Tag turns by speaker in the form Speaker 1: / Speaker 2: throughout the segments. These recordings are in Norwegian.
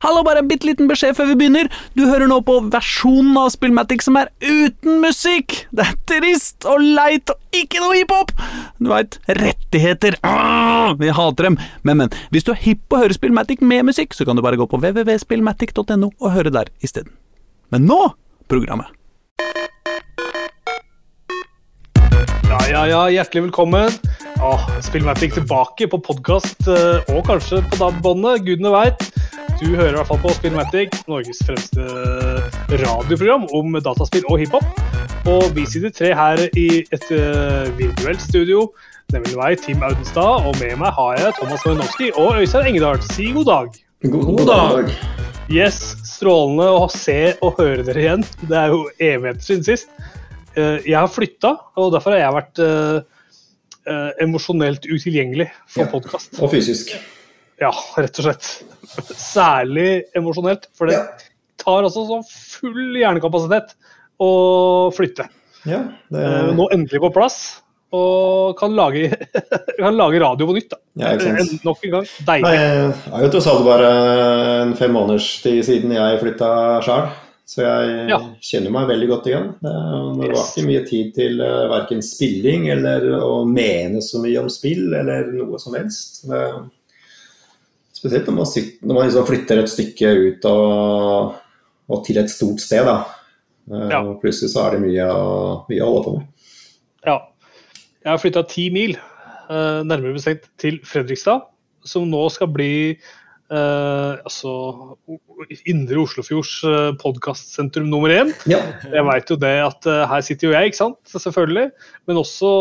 Speaker 1: Hallo, bare en bitte liten beskjed før vi begynner. Du hører nå på versjonen av Spillmatic som er uten musikk. Det er trist og leit og ikke noe hiphop. Du veit, rettigheter. Ah, vi hater dem. Men, men, hvis du er hipp på å høre Spillmatic med musikk, så kan du bare gå på www.spillmatic.no og høre der isteden. Men nå programmet.
Speaker 2: Ja, ja, hjertelig velkommen. Åh, Spillmatic tilbake på podkast og kanskje på DAB-båndet, gudene veit. Du hører i hvert fall på Spillmatic, Norges fremste radioprogram om dataspill og hiphop. Og vi sitter tre her i et uh, virtuelt studio, nemlig meg, Tim Audenstad. Og med meg har jeg Thomas Malinowski og Øystein Engedal. Si god dag.
Speaker 3: God, god dag.
Speaker 2: Yes, strålende å se og høre dere igjen. Det er jo evigheter siden sist. Uh, jeg har flytta, og derfor har jeg vært eh, emosjonelt utilgjengelig for ja, podkast.
Speaker 3: Og fysisk.
Speaker 2: Ja, rett og slett. Særlig emosjonelt. For det ja. tar altså sånn full hjernekapasitet å flytte.
Speaker 3: Ja, det...
Speaker 2: Eh, nå endelig på plass, og kan lage, kan lage radio på nytt. da.
Speaker 3: Ja, sant.
Speaker 2: Nok en gang. Deilig.
Speaker 3: Nei, jeg er jo tross alt bare en fem måneders tid siden jeg flytta sjøl. Så jeg ja. kjenner meg veldig godt igjen. Det, var ikke mye tid til eh, verken spilling eller å mene så mye om spill eller noe som helst. Det, Spesielt når man, sitter, når man liksom flytter et stykke ut og, og til et stort sted. da. Eh, ja. Og plutselig så er det mye, mye å holde på med.
Speaker 2: Ja. Jeg har flytta ti mil, eh, nærmere bestemt til Fredrikstad, som nå skal bli eh, altså Indre Oslofjords eh, podkastsentrum nummer én.
Speaker 3: Ja.
Speaker 2: Jeg veit jo det at uh, her sitter jo jeg, ikke sant, selvfølgelig. Men også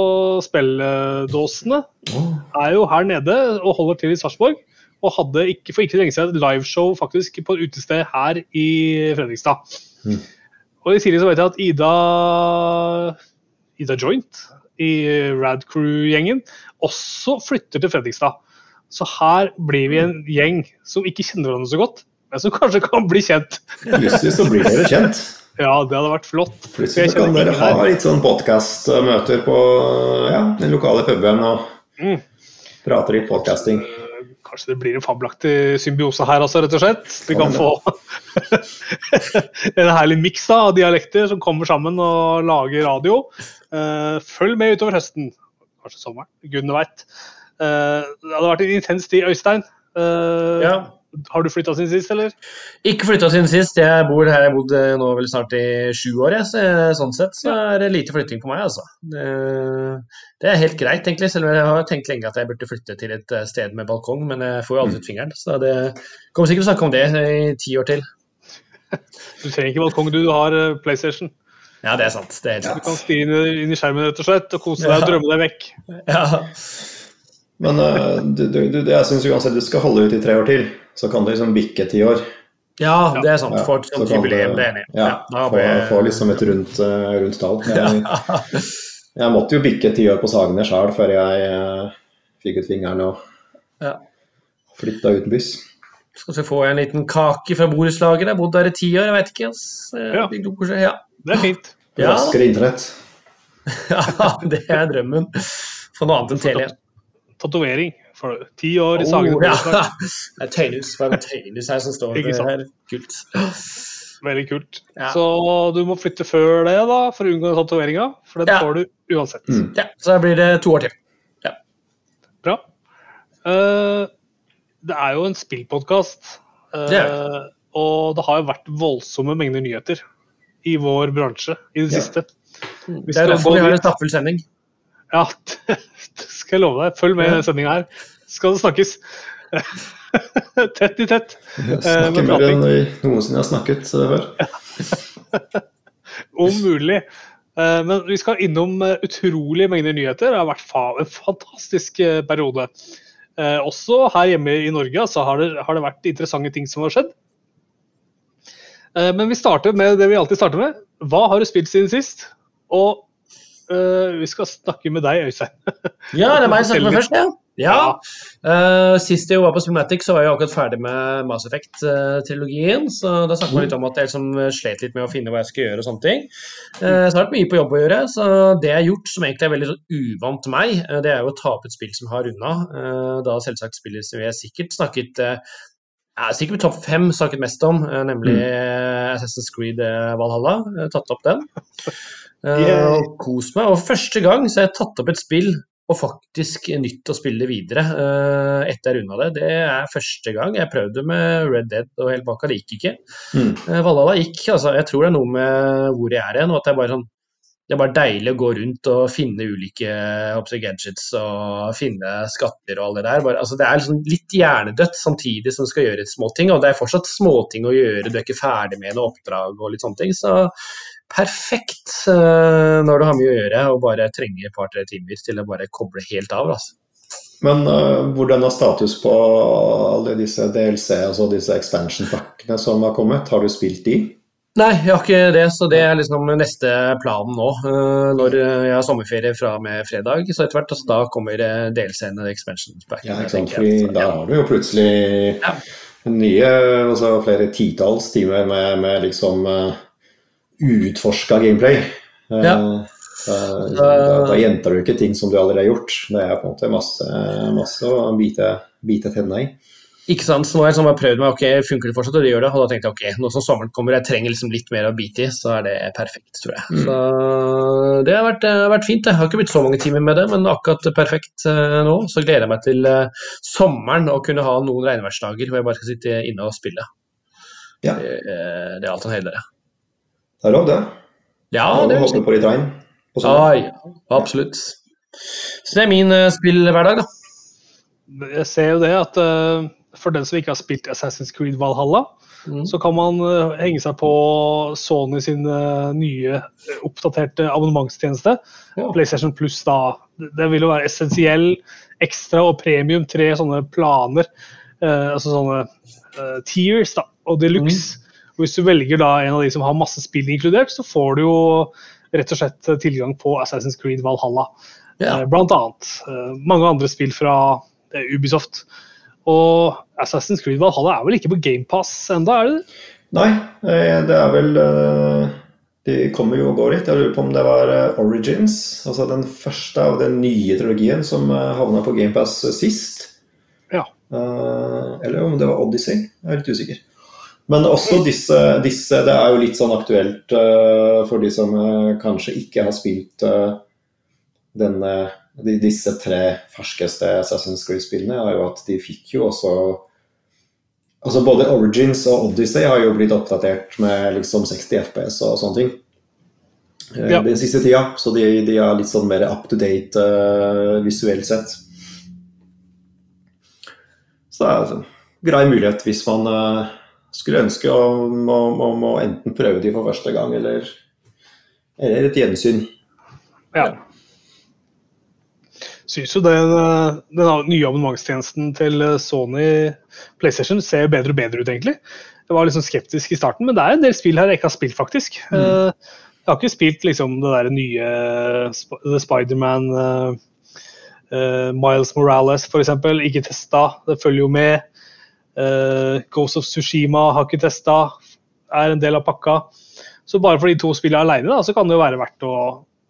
Speaker 2: spilledåsene oh. er jo her nede og holder til i Sarpsborg og hadde ikke, for ikke lenge siden et liveshow faktisk på et utested her i Fredrikstad. Mm. Og I tillegg så vet jeg at Ida, Ida Joint i Rad Crew-gjengen også flytter til Fredrikstad. Så her blir vi en gjeng som ikke kjenner hverandre så godt, men som kanskje kan bli kjent.
Speaker 3: Plutselig så blir dere kjent.
Speaker 2: Ja, det hadde vært flott.
Speaker 3: Plutselig kan dere ha litt sånn podkast-møter på ja, den lokale puben og mm. prate litt podkasting.
Speaker 2: Kanskje det blir en fabelaktig symbiose her også, rett og slett. Vi kan få en herlig miks av dialekter som kommer sammen og lager radio. Eh, følg med utover høsten. Kanskje sommeren. Gudene veit. Eh, det hadde vært en intens tid, Øystein.
Speaker 4: Uh, ja.
Speaker 2: Har du flytta siden sist, eller?
Speaker 4: Ikke flytta siden sist. Jeg bor her jeg bodde bodd nå vel snart i sju år. Jeg. Så, sånn sett så er det lite flytting på meg, altså. Det, det, er helt greit, egentlig. Selv om jeg har tenkt lenge at jeg burde flytte til et eh, sted med balkong, men jeg får jo aldri ut fingeren. Så det kommer sikkert til å snakke om det i ti år til.
Speaker 2: Du trenger ikke balkong, du. Du har PlayStation.
Speaker 4: Ja, det er sant. Det er helt
Speaker 2: sant. Du kan stirre inn i skjermen rett og slett og kose deg og drømme deg vekk.
Speaker 4: Ja.
Speaker 3: Men uh, du, du, du, jeg syns uansett du skal holde ut i tre år til, så kan det liksom bikke ti år.
Speaker 4: Ja, det er sant. For et sånt jubileum, det er enig.
Speaker 3: Ja, ja få, få, liksom et rundt, uh, rundt tall. Jeg, jeg, måtte jo bikke ti år på Sagene sjøl før jeg uh, fikk ut fingeren og ja. flytta ut buss.
Speaker 4: Skal vi få en liten kake fra borettslaget? Jeg har bodd der i ti år, jeg vet ikke. Ja.
Speaker 2: ja. Det er fint.
Speaker 3: Raskere internett.
Speaker 4: ja, det er drømmen. Få noe annet enn Telia
Speaker 2: tatovering. For ti år i Sagen.
Speaker 4: Oh, ja. Det er tøynhus. Det er tøynhus her som står det her. Kult.
Speaker 2: Veldig kult. Ja. Så du må flytte før det, da, for å unngå tatoveringa. For den ja. får du uansett.
Speaker 4: Mm. Ja, så da blir det to år til. Ja.
Speaker 2: Bra. Uh, det er jo en spillpodkast, uh, det og det har jo vært voldsomme mengder nyheter i vår bransje i det siste.
Speaker 4: Hvis det er derfor vi har en stappfull sending.
Speaker 2: Ja, det skal jeg love deg. Følg med i denne sendinga her. Skal det snakkes. tett i tett.
Speaker 3: Jeg snakker mer enn vi noensinne har snakket før.
Speaker 2: Om mulig. Eh, men vi skal innom eh, utrolige mengder nyheter. Det har vært en fantastisk eh, periode. Også her hjemme i Norge så har det, har det vært interessante ting som har skjedd. Men vi starter med det vi alltid starter med. Hva har du spilt siden sist? Og Uh, vi skal snakke med deg, Øystein.
Speaker 4: ja, det er meg som snakker med først, ja. ja. Uh, sist jeg var på Spillmatic, så var jeg akkurat ferdig med Mass Effect-trilogien. Så da snakket vi litt om at jeg liksom slet litt med å finne hva jeg skal gjøre og sånne ting. Uh, så har vært mye på jobb å gjøre, så det jeg har gjort som egentlig er veldig sånn uvant til meg, det er jo å ta opp et spill som har runda. Da selvsagt som jeg sikkert snakket ja, sikkert topp fem snakket mest om, eh, nemlig mm. Assassin's Creed Valhalla. Jeg har tatt opp den. Yeah. Og kost meg. Og første gang så har jeg tatt opp et spill og faktisk nytt å spille videre uh, etter jeg runda det. Det er første gang. Jeg prøvde med Red Dead og helt baka, det gikk ikke. Mm. Uh, Valhalla gikk. altså Jeg tror det er noe med hvor jeg er igjen, og at er bare sånn det er bare deilig å gå rundt og finne ulike gadgets og finne skatter og alt det der. Bare, altså det er liksom litt hjernedødt samtidig som du skal gjøre småting. Og det er fortsatt småting å gjøre, du er ikke ferdig med noe oppdrag og litt sånne ting. Så perfekt uh, når du har mye å gjøre og bare trenger et par-tre timer til å bare koble helt av. Altså.
Speaker 3: Men uh, hvordan er status på alle disse DLC, altså disse expansion-pakkene som har kommet? Har du spilt de?
Speaker 4: Nei, jeg har ikke det. Så det er liksom neste planen nå. Uh, når jeg har sommerferie fra og med fredag, så etter hvert, altså, da kommer delscenen expansion pack.
Speaker 3: Ja, ikke sant. Fordi da har du jo plutselig ja. nye, altså flere titalls timer med, med liksom uh, uutforska gameplay. Ja. Da, da, da, gjenter du ikke ting som du allerede har gjort. Det er på en måte masse, masse å bite, bite tennene i.
Speaker 4: Ikke sant, så nå har jeg liksom prøvd meg, ok, funker det fortsatt, og det gjør det. Og da tenkte jeg ok, nå som sommeren kommer, jeg trenger liksom litt mer å bite i, så er det perfekt, tror jeg. Mm. Så det har vært, vært, fint. Jeg har ikke blitt så mange timer med det, men akkurat perfekt uh, nå. Så gleder jeg meg til uh, sommeren og kunne ha noen regnværsdager hvor jeg bare skal sitte inne og spille. Ja. Det, uh, det er alt han heller, det.
Speaker 3: Det er lov, det.
Speaker 4: Ja, det
Speaker 3: er Håper på litt regn.
Speaker 4: Ja, ja, absolutt. Så det er min spillhverdag, da.
Speaker 2: Jeg ser jo det at for den som ikke har spilt Assassin's Creed Valhalla, mm. så kan man uh, henge seg på Sony sin uh, nye uh, oppdaterte abonnementstjeneste. Ja. PlayStation Plus da. Det vil jo være essensiell, ekstra og premium. Tre sånne planer. altså sånne tears da, og deluxe. Mm. Hvis du velger da en av de som har masse spill inkludert, så får du jo rett og slett tilgang på Assassin's Creed Valhalla. Ja. Blant annet. Mange andre spill fra Ubisoft. Og Assassin's Creed Valhalla er vel ikke på GamePass enda, er det?
Speaker 3: Nei, eh, det er vel eh, De kommer jo og går litt. Jeg lurer på om det var eh, Origins, altså den første av den nye trilogien som havna på GamePass sist.
Speaker 2: Ja.
Speaker 3: Eller om det var Odyssey. Jeg er litt usikker. Men også disse, disse Det er jo litt sånn aktuelt for de som kanskje ikke har spilt denne de, disse tre ferskeste Assassin's Creed-spillene er jo at de fikk jo også Altså Både Origins og Odyssey har jo blitt oppdatert med liksom 60 FPS og sånne ting. Eh, ja. Den siste tida, så de, de er litt sånn mer up to date uh, visuelt sett. Så det er en grei mulighet hvis man uh, skulle ønske om, å, om, å, enten prøve de for første gang eller, eller et gjensyn.
Speaker 2: Ja syns jo den, den, nye abonnementstjenesten til eh, Sony PlayStation ser bedre og bedre ut, egentlig. Jeg var liksom skeptisk i starten, men det er en del spill her jeg ikke har spilt, faktisk. Mm. Eh, jeg har ikke spilt liksom det der nye The Spiderman uh, uh, Miles Morales, f.eks. Ikke testa, det følger jo med. Uh, Ghost of Sushima har ikke testa, er en del av pakka. Så bare for de to spillene alene, så kan det jo være verdt å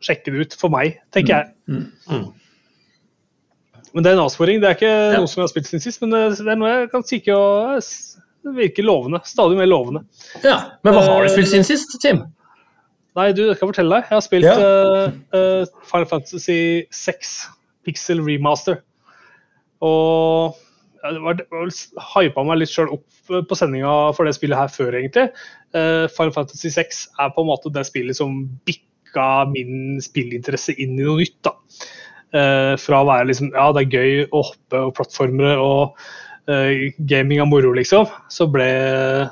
Speaker 2: sjekke det ut for meg, tenker jeg. Mm. Mm. Men det er en avsporing. Det er ikke ja. noe som jeg har spilt siden sist, men det er noe jeg kan kikke og Det virker lovende. Stadig mer lovende.
Speaker 4: Ja, Men hva har du spilt siden sist, Tim?
Speaker 2: Nei, du, jeg skal fortelle deg. Jeg har spilt ja. uh, uh, Final Fantasy 6 Pixel Remaster. Og det var, var hypa meg litt sjøl opp på sendinga for det spillet her før, egentlig. Uh, Final Fantasy 6 er på en måte det spillet som bikka min spillinteresse inn i noe nytt. da. Uh, fra å være liksom, ja, det er gøy å hoppe og plattformere og uh, gaming av moro, liksom, så ble,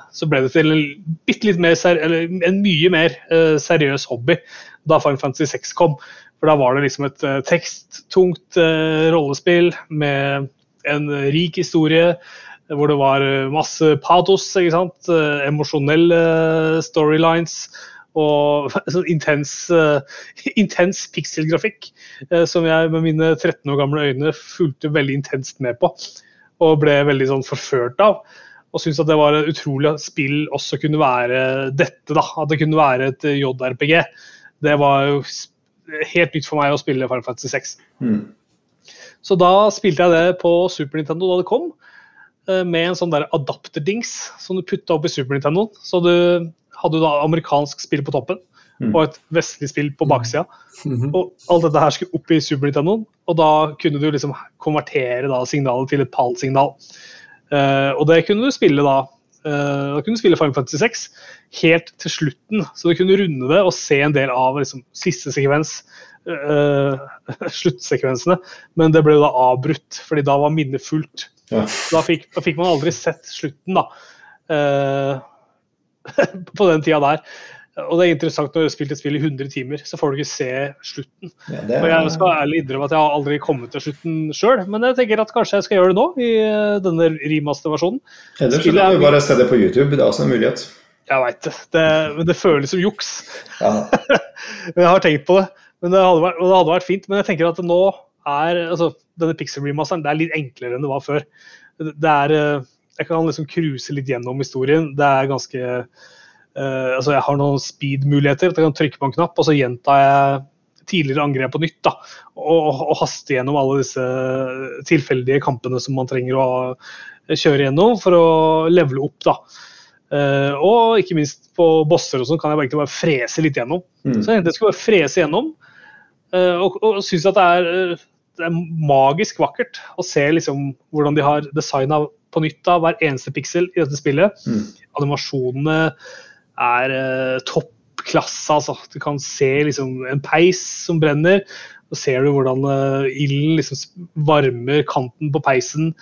Speaker 2: så ble det til litt mer en mye mer uh, seriøs hobby da Final Fantasy 6 kom. For da var det liksom et teksttungt rollespill med en rik historie hvor det var masse patos, ikke sant? emosjonelle storylines og sånn intens, uh, intens pikselgrafikk uh, som jeg med mine 13 år gamle øyne fulgte veldig intenst med på. Og ble veldig sånn forført av. Og syntes at det var et utrolig spill også kunne være dette, da. At det kunne være et JRPG. Det var jo helt nytt for meg å spille Final Fantasy 6. Mm. Så da spilte jeg det på Super Nintendo da det kom. eh, med en sånn der adapterdings som du putta opp i Super Nintendo. Så du hadde da amerikansk spill på toppen
Speaker 3: Mm.
Speaker 2: og et vestlig spill på baksida.
Speaker 4: Mhm.
Speaker 2: Og alt dette her skulle opp i Super Nintendo, og da kunne du liksom konvertere da signalet til et PAL-signal. Uh, og det kunne du spille da Uh, Da kunne du spille Final Fantasy 6 helt til slutten, så du kunne runde det og se en del av liksom, siste sekvens. Uh, sluttsekvensene, men det ble da avbrutt, fordi da var minnet fullt.
Speaker 3: Ja.
Speaker 2: Da fikk, da fikk man aldri sett slutten, da. Eh, på den tida der. Og det er interessant når du har spilt et spill i 100 timer, så får du ikke se slutten.
Speaker 3: Ja, er...
Speaker 2: Og jeg skal ærlig innrømme at jeg har aldri kommet til slutten sjøl, men jeg tenker at kanskje jeg skal gjøre det nå, i eh, denne remaster-versjonen.
Speaker 3: ellers så kan du bare se det på YouTube. Det er også en mulighet.
Speaker 2: Jeg veit det. det, men det føles som juks.
Speaker 3: Ja.
Speaker 2: Men jeg har tenkt på det, men det hadde vært, og det hadde vært fint. Men jeg tenker at nå er altså, denne pixel-remasteren det er litt enklere enn det var før. Det det er eh, Jeg kan liksom cruise litt gjennom historien. Det er ganske uh, Altså, jeg har noen speed-muligheter. Jeg kan trykke på en knapp, og så gjentar jeg tidligere angrep på nytt. da, og, og haste gjennom alle disse tilfeldige kampene som man trenger å kjøre gjennom for å levele opp. da. Uh, og ikke minst på bosser og sånn kan jeg bare bare frese litt gjennom.
Speaker 3: Mm.
Speaker 2: Så jeg skulle bare frese gjennom, Uh, og, og syns at det er, det er magisk vakkert å se liksom hvordan de har designa på nytt av hver eneste piksel i dette spillet.
Speaker 3: Mm.
Speaker 2: Animasjonene er eh, toppklasse, altså. Du kan se liksom en peis som brenner. Så ser du hvordan eh, ilden liksom varmer kanten på peisen,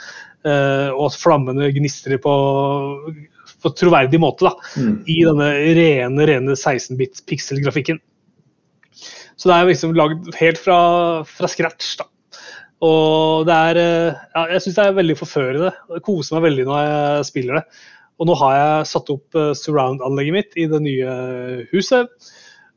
Speaker 2: eh, og at flammene gnistrer på, på troverdig måte. da
Speaker 3: Mm.
Speaker 2: i denne rene, rene 16-bit pixel-grafikken. Så det er liksom lagd helt fra, fra scratch, da. Og det er eh, ja, Jeg syns det er veldig forførende. Jeg koser meg veldig når jeg spiller det. Og nå har jeg satt opp eh, surround-anlegget mitt i det nye huset.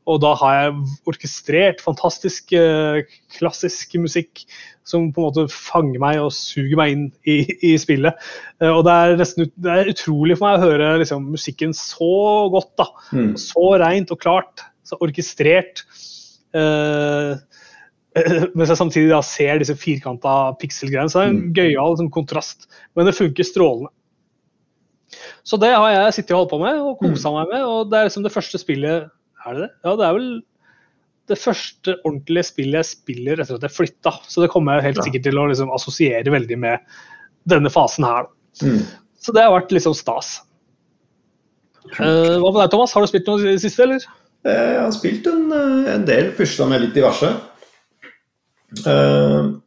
Speaker 2: Og da har jeg orkestrert fantastisk eh, klassisk musikk som på en måte fanger meg og suger meg inn i, i spillet. Eh, og det er nesten det er utrolig for meg å høre liksom, musikken så godt. da.
Speaker 3: Mm.
Speaker 2: Så reint og klart. Så orkestrert. Eh, mens jeg samtidig da ser disse firkanta pikselgreiene. Så det er en
Speaker 3: Mm.
Speaker 2: gøyal liksom, kontrast. Men det funker strålende. Så det har jeg sittet og holdt på med og kosa meg med. Og det er liksom det første spillet Er det det? Ja, det er vel det første ordentlige spillet jeg spiller etter at jeg flytta. Så det kommer jeg helt sikkert til å liksom assosiere veldig med denne fasen her.
Speaker 3: Mm.
Speaker 2: Så det har vært liksom stas. Uh, hva med deg, Thomas? Har du spilt noe i det siste, eller?
Speaker 3: Eh, Jeg har spilt en, eh, en del, pusla med litt diverse. Uh,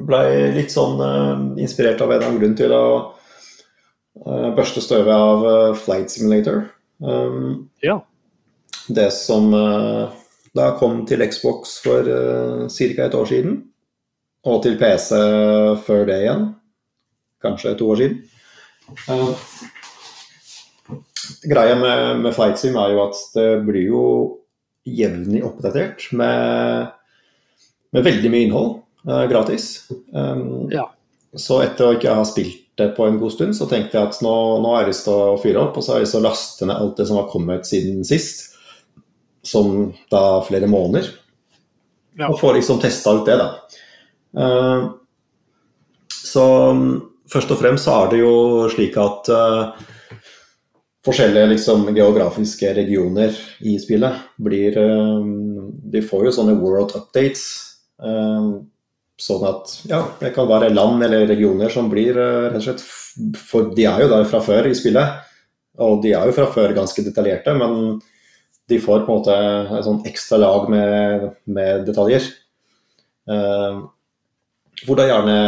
Speaker 3: Blei litt sånn eh, inspirert av en eller annen grunn til å eh, børste støvet av eh, Flight Simulator.
Speaker 2: Ja.
Speaker 3: det som eh, da kom til Xbox for ca. et år siden, og til PC før det igjen. Kanskje to år siden. Eh, greia med, med Flight Sim er jo at det blir jo jevnlig oppdatert med, med veldig mye innhold uh, gratis. Um,
Speaker 2: Ja.
Speaker 3: Så etter å ikke ha spilt det på en god stund, så tenkte jeg at nå, nå er til å fyre opp, og så har jeg lyst til å laste ned alt det som har kommet siden sist. Som da flere måneder.
Speaker 2: Ja.
Speaker 3: Og få liksom testa ut det, da. Uh, så um, først og fremst så er det jo slik at uh, forskjellige liksom, geografiske regioner i spillet blir uh, De får jo sånne world updates. Eh, sånn at ja, det kan være land eller regioner som blir eh, rett og slett For de er jo der fra før i spillet. Og de er jo fra før ganske detaljerte, men de får på en måte et sånn ekstra lag med, med detaljer. Eh, hvor da gjerne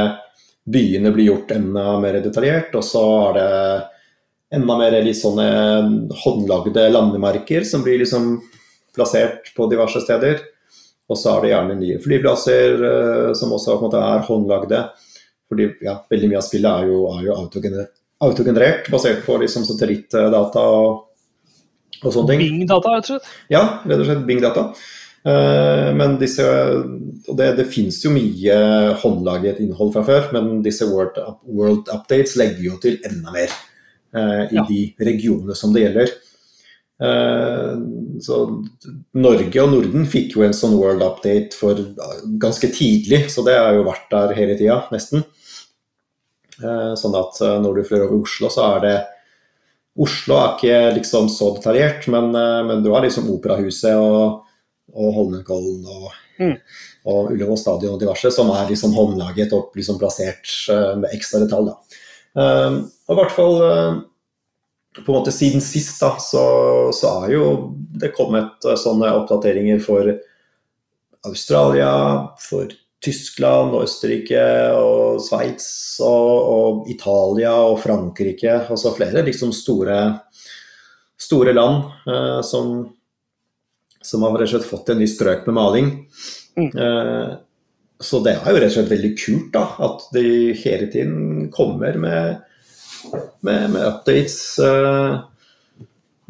Speaker 3: byene blir gjort enda mer detaljert, og så er det enda mer litt sånne håndlagde landemerker som blir liksom plassert på diverse steder. Og så er det gjerne nye flyplasser eh, som også måte er håndlagde. Fordi ja, veldig mye av spillet er jo, er jo autogener autogenerert, basert på liksom satellittdata og, og sånne ting.
Speaker 2: Bing-data, rett og slett.
Speaker 3: Ja, rett og slett Bing-data. Uh, men disse og Det, det finnes jo mye håndlaget innhold fra før, men disse World, World Updates legger jo til enda mer uh, i
Speaker 2: Ja.
Speaker 3: de regionene som det gjelder. Eh, så Norge og Norden fikk jo en sånn World Update for ganske tidlig, så det har jo vært der hele tida, nesten. Sånn at når du flyr over Oslo, så er det Oslo er ikke liksom så detaljert, men, men du har liksom Operahuset og, og Holmenkollen og, mm. og Ullevål stadion og diverse som er liksom håndlaget og liksom plassert med ekstra detalj. Da. og i hvert fall på en måte siden sist da, så, så er jo det kommet uh, sånne oppdateringer for Australia, for Tyskland og Østerrike og Sveits og, og, Italia og Frankrike. Altså flere liksom store, store land eh, som, som har rett og slett fått en ny strøk med maling. Mm. Eh, så det er jo rett og slett veldig kult da, at de hele tiden kommer med med, med updates. Uh,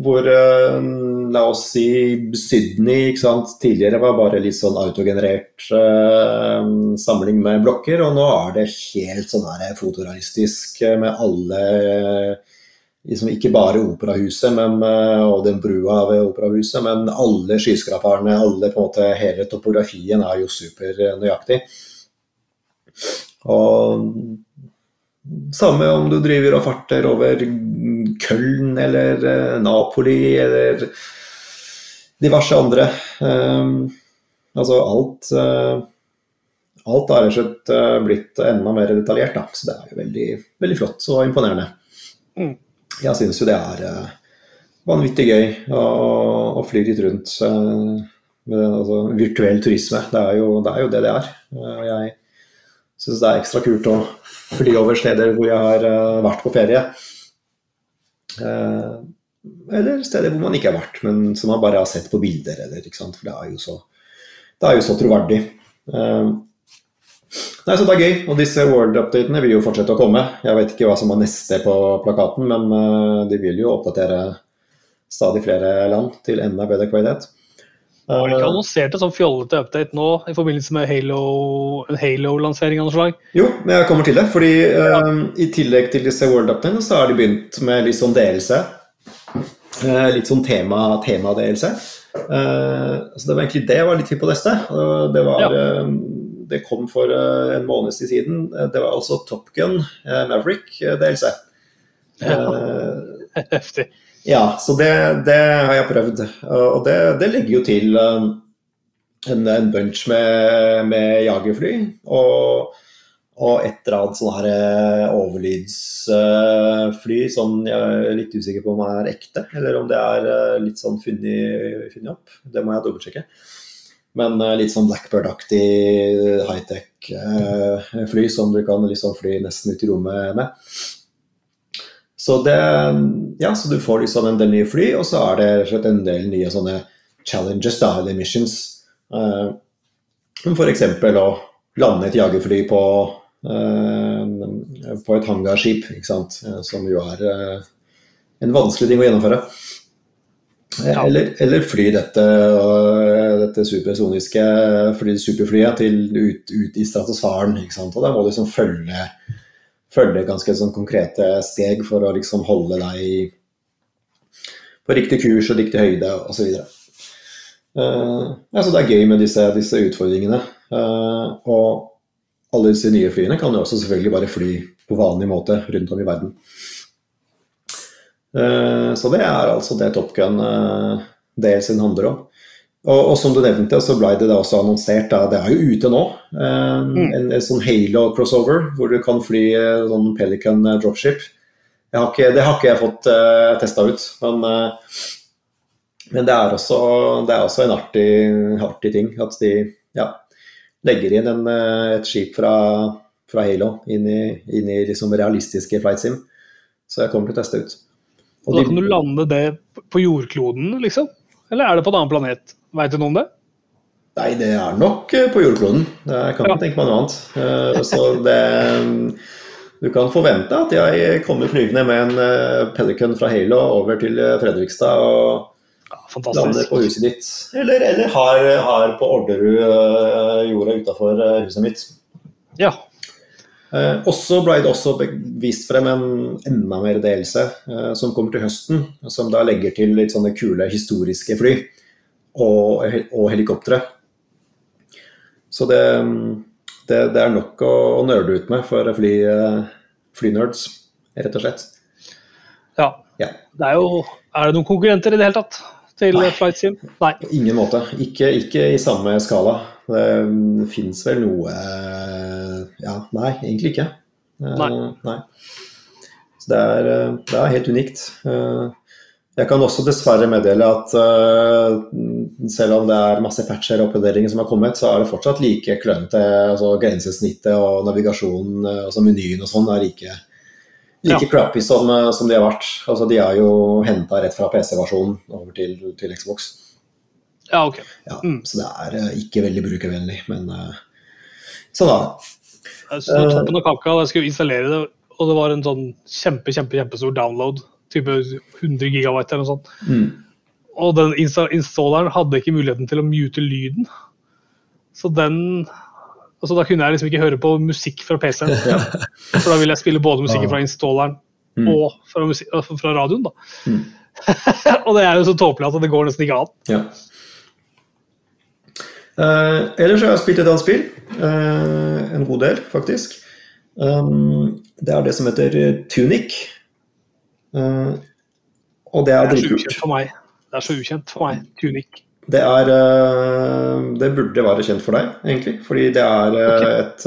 Speaker 3: hvor uh, la oss si Sydney ikke sant? tidligere var bare litt sånn autogenerert uh, samling med blokker, og nå er det helt sånn her fotorealistisk med alle liksom Ikke bare operahuset men, og den brua ved operahuset, men alle skyskraperne, alle på en måte, hele topografien er jo supernøyaktig. Og samme om du driver og farter over Köln eller eh, Napoli eller diverse andre. Um, altså alt uh, Alt har rett uh, blitt enda mer detaljert, da. så det er jo veldig, veldig flott og imponerende. Mm. Jeg syns jo det er vanvittig gøy å, å, fly litt rundt med altså, virtuell turisme. Det er, jo, det er jo det det er. jeg syns det er ekstra kult å fly over steder hvor jeg har uh, vært på ferie. Uh, eller steder hvor man ikke har vært, men som man bare har sett på bilder. Eller, For det er jo så, det er jo så troverdig. Uh, nei, så Det er gøy, og disse World-updatene vil jo fortsette å komme. Jeg vet ikke hva som er neste på plakaten, men de vil jo oppdatere stadig flere land til enda bedre kvalitet.
Speaker 2: Har de ikke annonsert en sånn fjollete update nå i forbindelse med Halo, en Halo-lansering av noe slag?
Speaker 3: Jo, men jeg kommer til det. fordi ja. um, i tillegg til disse World-updatene så har de begynt med litt sånn DLC. Uh, litt sånn tema-DLC. Tema uh, så det var egentlig det jeg var litt hypp på neste. Uh, det, var, ja. det kom for uh, en måneds tid siden. det var altså Top Gun Maverick DLC.
Speaker 2: Ja. Heftig.
Speaker 3: Ja, så det, det, har jeg prøvd. Og det, det legger jo til um, en, en bunch med, med jagerfly. Og, og et eller annet sånn her eh, overlydsfly som jeg er litt usikker på om er ekte, eller om det er eh, litt sånn funnet, opp. Det må jeg dobbeltsjekke. Men eh, litt sånn Blackbird-aktig high-tech-fly som du kan liksom fly nesten ut i rommet med. Så, det, ja, så du får liksom en del nye fly, og så er det en del nye sånne challenges, da, eller missions. Uh, F.eks. å lande et jagerfly på, uh, på et hangarskip? Eh, som jo er uh, en vanskelig ting å gjennomføre. Ja. Eller, eller, fly dette, dette supersoniske fly, superflyet til ut, ut, i stratosfæren. Og da må du liksom følge følge ganske sånn konkrete steg for å liksom holde deg på riktig kurs og riktig høyde osv. Uh, ja, det er gøy med disse, disse utfordringene. Uh, og alle disse nye flyene kan jo også selvfølgelig bare fly på vanlig måte rundt om i verden. Uh, så det er altså det Top Gun uh, dels handler om. Og, og, som du nevnte, så ble det da også annonsert, da, det er jo ute nå, um, mm. en, en, sånn Halo-crossover hvor du kan fly eh, sånn Pelican eh, dropship. Har ikke, det har ikke jeg fått uh, testa ut, men, uh, men det, er også, det, er også, en artig, artig ting at de ja, legger inn en, et skip fra, fra Halo inn i, inn i liksom realistiske flight sim. Så jeg kommer til å teste ut.
Speaker 2: Og, og da kan du lande det på jordkloden, liksom? Eller er det på en annen planet? Veit du noe om det?
Speaker 3: Nei, det er nok eh, på jordkloden. Jeg kan ikke ja. tenke meg noe annet. Eh, så det Du kan forvente at jeg kommer flyvende med en eh, Pelican fra Halo over til Fredrikstad og ja, lander på huset ditt. Eller, eller har, har, på Orderud jorda utafor huset mitt.
Speaker 2: Ja.
Speaker 3: Eh, også ble det også vist frem en enda mer delelse eh, som kommer til høsten. Som da legger til litt sånne kule historiske fly og, og helikoptre. Så det, det, det, er nok å, å nerde ut med for fly, flynerds, rett og slett.
Speaker 2: Ja.
Speaker 3: Ja.
Speaker 2: Det er jo Er det noen konkurrenter i det hele tatt til
Speaker 3: Nei.
Speaker 2: Flight Sim? Nei.
Speaker 3: På ingen måte. Ikke, ikke i samme skala. Det fins vel noe eh, Ja, nei, egentlig ikke. Eh,
Speaker 2: Nei.
Speaker 3: nei. Så det er, eh, det er helt unikt. Jeg kan også dessverre meddele at uh, selv om det er masse patcher og oppgraderinger som har kommet, så er det fortsatt like klønete. Altså grensesnittet og navigasjonen, eh, altså menyen og sånn, er like, like
Speaker 2: Ja.
Speaker 3: crappy som, eh, som de har vært. Altså De er jo henta rett fra PC-versjonen over til, til Xbox.
Speaker 2: Ja, ok.
Speaker 3: Ja,
Speaker 2: Mm.
Speaker 3: Så det er uh, ikke veldig brukervennlig, men uh, sånn er det.
Speaker 2: Jeg sto toppen av kaka da jeg skulle installere det, og det var en sånn kjempe, kjempe, kjempestor download. Type 100 gigabyte eller noe sånt.
Speaker 3: Mm.
Speaker 2: Og den installeren hadde ikke muligheten til å mute lyden. Så den altså Da kunne jeg liksom ikke høre på musikk fra PC-en.
Speaker 3: Ja.
Speaker 2: For da ville jeg spille både musikken fra installeren
Speaker 3: Mm.
Speaker 2: og fra, musi- øh, fra radioen. da.
Speaker 3: Mm.
Speaker 2: og det er jo så tåpelig at det går nesten ikke an.
Speaker 3: Ja. Uh, ellers har jeg spilt et annet spill. Uh, en god del, faktisk. Um, det er det som heter Tunic. Eh, og det er dritkult.
Speaker 2: Det er så ukjent for meg. Tunic.
Speaker 3: Det er uh, Det burde være kjent for deg, egentlig. Fordi det er
Speaker 2: uh,
Speaker 3: et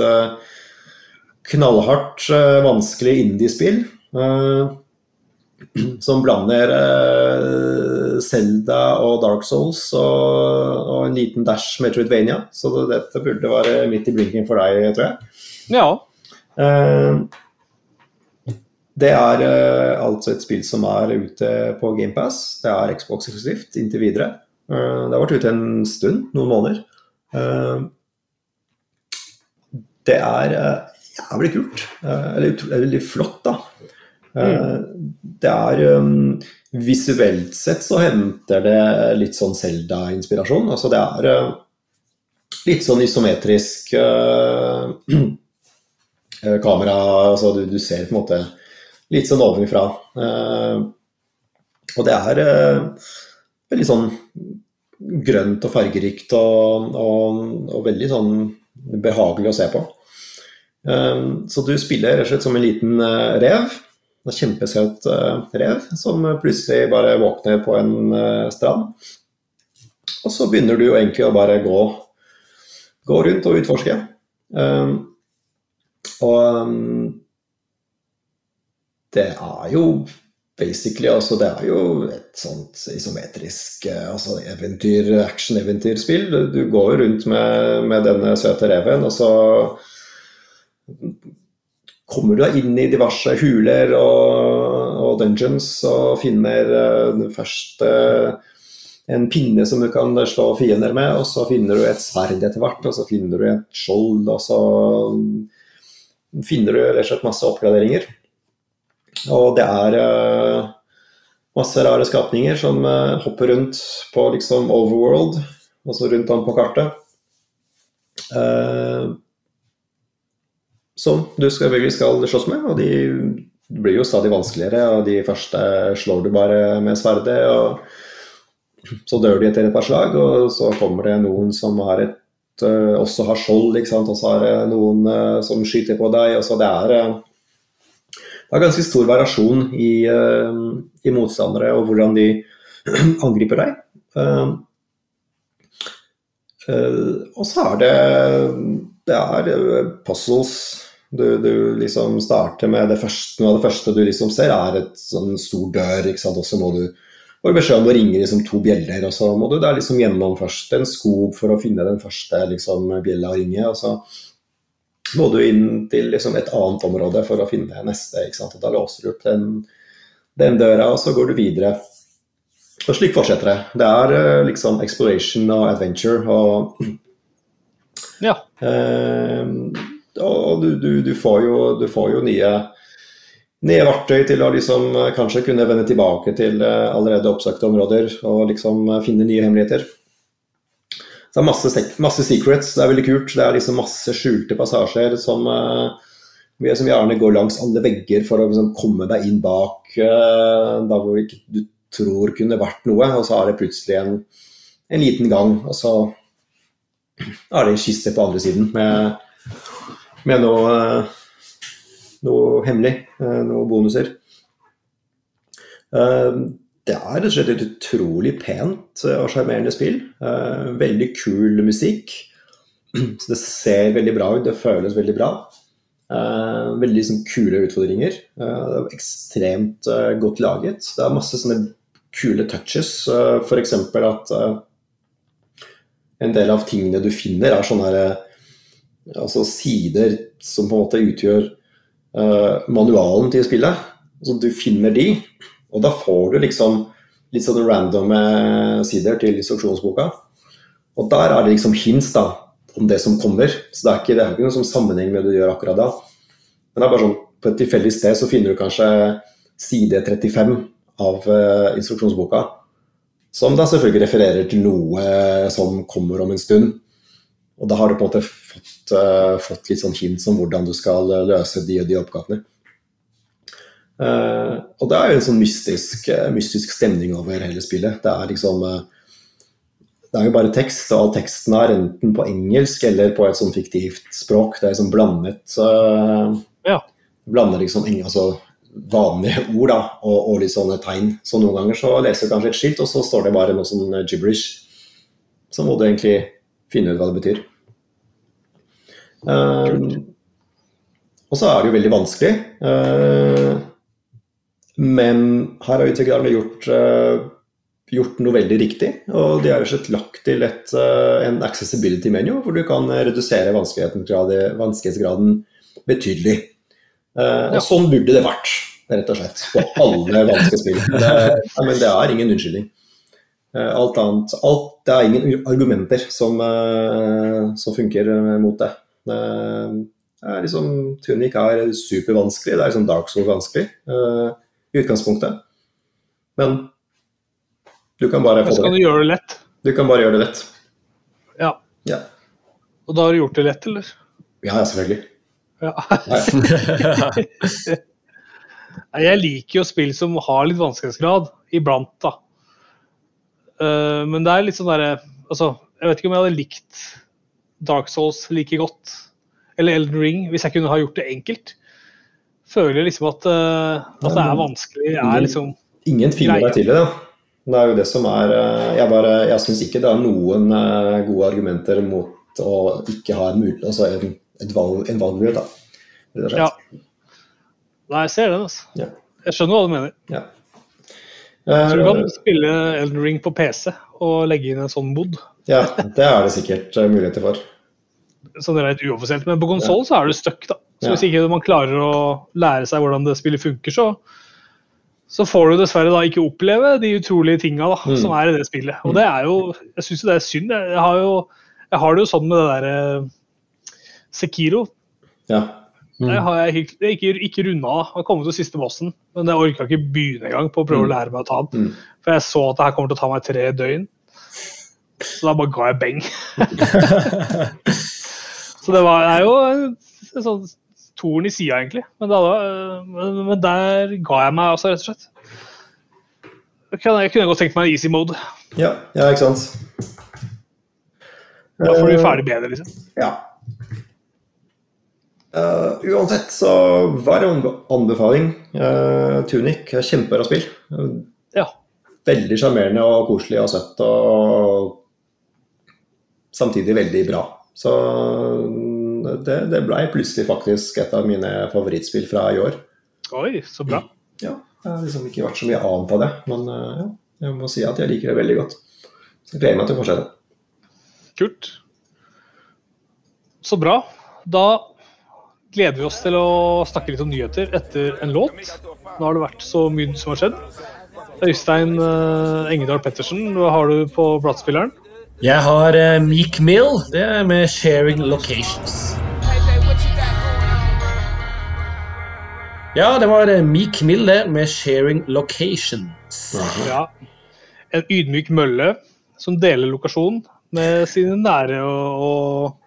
Speaker 3: knallhardt, vanskelig indiespill. som blander Selda Zelda og Dark Souls og, og en liten dash Metroidvania. Så dette burde være midt i blinken for deg, tror jeg.
Speaker 2: Ja.
Speaker 3: Det er uh, altså et spill som er ute på GamePass. Det er Xbox eksklusivt inntil videre. Uh, det har vært ute en stund, noen måneder. Uh, det er jævlig kult. Eller veldig flott, da. Mm. Det er um, Visuelt sett så henter det litt sånn Zelda-inspirasjon. Altså det er litt sånn isometrisk kamera. Altså du, du ser på en måte litt sånn ovenfra. Eh, og det er eh, veldig sånn grønt og fargerikt og, og, og veldig sånn behagelig å se på. Eh, så du spiller rett og slett som en liten rev. En kjempesøt rev som plutselig bare våkner på en strand. Og så begynner du egentlig å bare gå, gå rundt og utforske. Og det er jo basically altså Det er jo et sånt isometrisk eh, altså eventyr, action-eventyrspill. Du, går rundt med, med denne søte reven, og så kommer du deg inn i diverse huler og, og dungeons og finner uh, først uh, en pinne som du kan slå fiender med, og så finner du et sverd etter hvert, og så finner du et skjold, og så finner du rett og slett masse oppgraderinger. Og det er eh, masse rare skapninger som eh, hopper rundt på liksom overworld, altså rundt om på kartet. Eh, som du selvfølgelig skal slåss med, og de blir jo stadig vanskeligere. og De første slår du bare med sverdet, og så dør de etter et par slag. Og så kommer det noen som har et, også har skjold, ikke sant? og så er det noen som skyter på deg. og så det er, det er ganske stor variasjon i, øh, i motstandere og hvordan de angriper deg. Uh, uh, og så er det det er puzzles. Du, du liksom starter med det første, Noe av det første du liksom ser, er et sånn stor dør. ikke sant? Og så må du får beskjed om å ringe liksom to bjeller, og så må du der liksom gjennom først en skog for å finne den første liksom, bjella å ringe. og så må du inn til liksom, et annet område for å finne neste. Og Da låser du opp den, den døra, og så går du videre. Og slik fortsetter det. Det er øh, liksom exploration og adventure. og
Speaker 2: ja.
Speaker 3: Eh, og du, du, du, får jo, du får jo nye, nye verktøy til å liksom eh, kanskje kunne vende tilbake til eh, allerede oppsøkte områder og liksom eh, finne nye hemmeligheter. Det er masse, masse secrets, det er veldig kult. Det er liksom masse skjulte passasjer som, eh, vi- som gjerne går langs alle vegger for å liksom komme deg inn bak eh, der hvor ikke du tror kunne vært noe, og så er det plutselig en, en liten gang, og så er det en skisse på andre siden med, med noe noe hemmelig, noen bonuser. Uh, det er rett og slett et utrolig pent og sjarmerende spill. veldig kul musikk. Så det ser veldig bra ut, det føles veldig bra. veldig liksom, kule utfordringer. det er ekstremt godt laget. Det er masse sånne kule touches, f.eks. at en del av tingene du finner, er sånne her, altså sider som på en måte utgjør uh, manualen til spillet. Så du finner de, og da får du liksom litt sånne random sider til instruksjonsboka. Og der er det liksom hints da, om det som kommer. Så det er ikke, det er ikke noen som sammenheng med det du gjør akkurat da. Men det er bare sånn, på et tilfeldig sted så finner du kanskje side 35 av uh, instruksjonsboka. Som da selvfølgelig refererer til noe som kommer om en stund. Og da har du på en måte fått, uh, fått litt sånn hint om hvordan du skal løse de og de oppgavene. Uh, og det er jo en sånn mystisk, uh, mystisk, stemning over hele spillet. Det er liksom Det er jo bare tekst, og all teksten er enten på engelsk eller på et sånn fiktivt språk. Det er liksom blandet
Speaker 2: ja.
Speaker 3: Blander liksom altså, vanlige ord da, og, og, litt sånne tegn. Så noen ganger så leser du kanskje et skilt, og så står det bare noe sånn gibberish. Så må du egentlig finne ut hva det betyr. Uh, og så er det jo veldig vanskelig. Uh, men her har utviklerne gjort, uh, gjort noe veldig riktig. Og de har lagt til et, en accessibility menu, hvor du kan redusere vanskelighetsgraden betydelig. Og sånn burde det vært, rett og slett. På alle vanskelige spill. Det, men det er ingen unnskyldning. Alt annet alt, Det er ingen argumenter som, som funker mot det. det er liksom, Tunic er supervanskelig. Det er liksom Dark Soul vanskelig i utgangspunktet. Men du kan bare
Speaker 2: få det. Skal du gjøre det lett?
Speaker 3: Du kan bare gjøre det lett.
Speaker 2: Ja.
Speaker 3: ja.
Speaker 2: Og da har du gjort det lett, eller?
Speaker 3: Ja, selvfølgelig.
Speaker 2: Ja. jeg liker jo spill som har litt vanskelighetsgrad, iblant, da. Uh, men det er litt sånn derre altså, Jeg vet ikke om jeg hadde likt Dark Souls like godt, eller Elden Ring, hvis jeg kunne ha gjort det enkelt. Føler liksom at, uh, at det er vanskelig. Jeg er liksom
Speaker 3: Ingen tviler deg til det. Det er jo det som er eh, Jeg, bare, jeg syns ikke det er noen gode argumenter mot å ikke ha en altså en valg, en valgmulighet, da.
Speaker 2: Ja. Nei, jeg ser den, altså.
Speaker 3: Ja.
Speaker 2: Jeg skjønner hva du mener.
Speaker 3: Ja.
Speaker 2: Så du kan eh, spille Elden Ring på PC og legge inn en sånn mod.
Speaker 3: Ja, det er det sikkert muligheter for.
Speaker 2: Så det er litt uoffisielt. Men på konsoll så er du stuck, da. Så hvis ikke man klarer å lære seg hvordan det spillet funker, så, så får du dessverre da ikke oppleve de utrolige tinga mm. som er i det spillet. Og det er jo Jeg syns jo det er synd. Jeg har jo jeg har det jo sånn med det derre Sekiro.
Speaker 3: Ja.
Speaker 2: Mm. Det har jeg ikke, ikke, ikke runda. av. har kommet til siste bossen, men jeg orka ikke begynne engang på å prøve mm. å lære meg å ta den. Mm. For jeg så at det her kommer til å ta meg tre døgn. Så da bare ga jeg beng. så det var, er jo en, en sånn torn i sida, egentlig. Men, da, men, men, der ga jeg meg altså, rett og slett. Jeg kunne, jeg kunne godt tenkt meg en easy mode.
Speaker 3: Ja, ja ikke sant.
Speaker 2: Da får du ferdig bedre, liksom.
Speaker 3: Ja. Uh, uansett, så varm anbefaling. Uh, Tunic er kjempebra spill. Uh,
Speaker 2: ja.
Speaker 3: Veldig sjarmerende og koselig og søtt. Og samtidig veldig bra. Så det, det blei plutselig faktisk et av mine favorittspill fra i år.
Speaker 2: Oi, så bra.
Speaker 3: Ja, det har liksom ikke vært så mye annet av det. Men ja, jeg må si at jeg liker det veldig godt. Så jeg gleder meg til å fortsette.
Speaker 2: Kult. Så bra. Da gleder vi oss til å snakke litt om nyheter etter en låt. Nå har det vært så mye som har skjedd. Øystein uh, Engedal Pettersen, hva har du på platespilleren?
Speaker 4: Jeg har uh, Meek Mill, det er med 'Sharing Locations'. Ja, det var uh, Meek Mill, det, med 'Sharing Locations'.
Speaker 2: Ja. En ydmyk mølle som deler lokasjon med sine nære og, og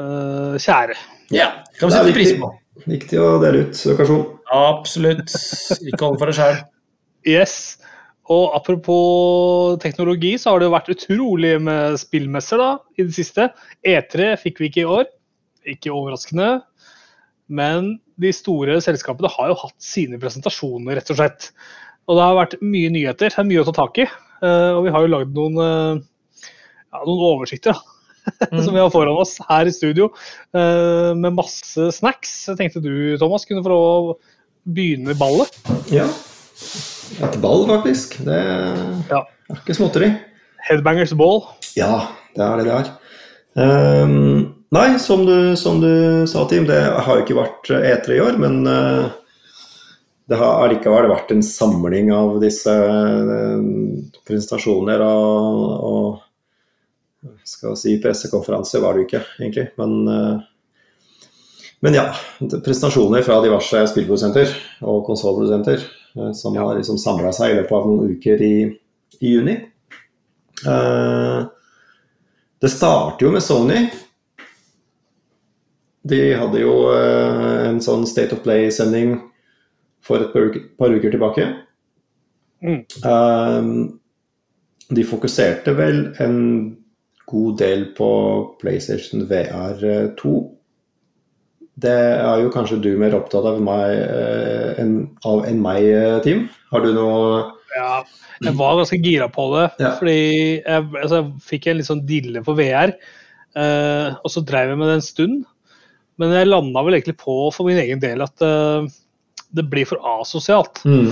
Speaker 2: uh, kjære.
Speaker 4: Ja, kan vi sette pris på.
Speaker 3: Viktig å dele ut lokasjon.
Speaker 4: Absolutt. Ikke holde for deg sjøl.
Speaker 2: Yes. Og apropos teknologi, så har det jo vært utrolig med spillmesser da, i det siste. E3 fikk vi ikke i år. Ikke overraskende. Men de store selskapene har jo hatt sine presentasjoner, rett og slett. Og det har vært mye nyheter. Det er mye å ta tak i. Eh, og vi har jo lagd noen, eh, ja, noen oversikter mm. som vi har foran oss her i studio, eh, med masse snacks. Jeg tenkte du, Thomas, kunne få lov å begynne ballet.
Speaker 3: Ja. Et ball, faktisk. Det ja. er ikke småtteri.
Speaker 2: Headbangers ball.
Speaker 3: Ja, det er det det er. Um, nei, som du, som du, sa, Tim, det har jo ikke vært E3 i år, men uh, det har likevel vært en samling av disse uh, presentasjoner og, og skal si pressekonferanse var det jo ikke, egentlig. Men, uh, men ja, presentasjoner fra diverse spillprodusenter og konsollprodusenter som har liksom samla seg i løpet av noen uker i, i juni. det starter jo med Sony de hadde jo eh, en sånn State of Play-sending for et par uker tilbake. Mm. De fokuserte vel en god del på PlayStation VR2. Det er jo kanskje du mer opptatt av, meg, eh, enn, av enn meg, Team. Har du noe
Speaker 2: Ja, jeg var ganske gira på det. Ja. Fordi jeg, altså, jeg fikk en litt sånn dille for VR. Uh, og så drev jeg med det en stund. Men jeg landa vel egentlig på for min egen del at uh, det blir for asosialt. Mm.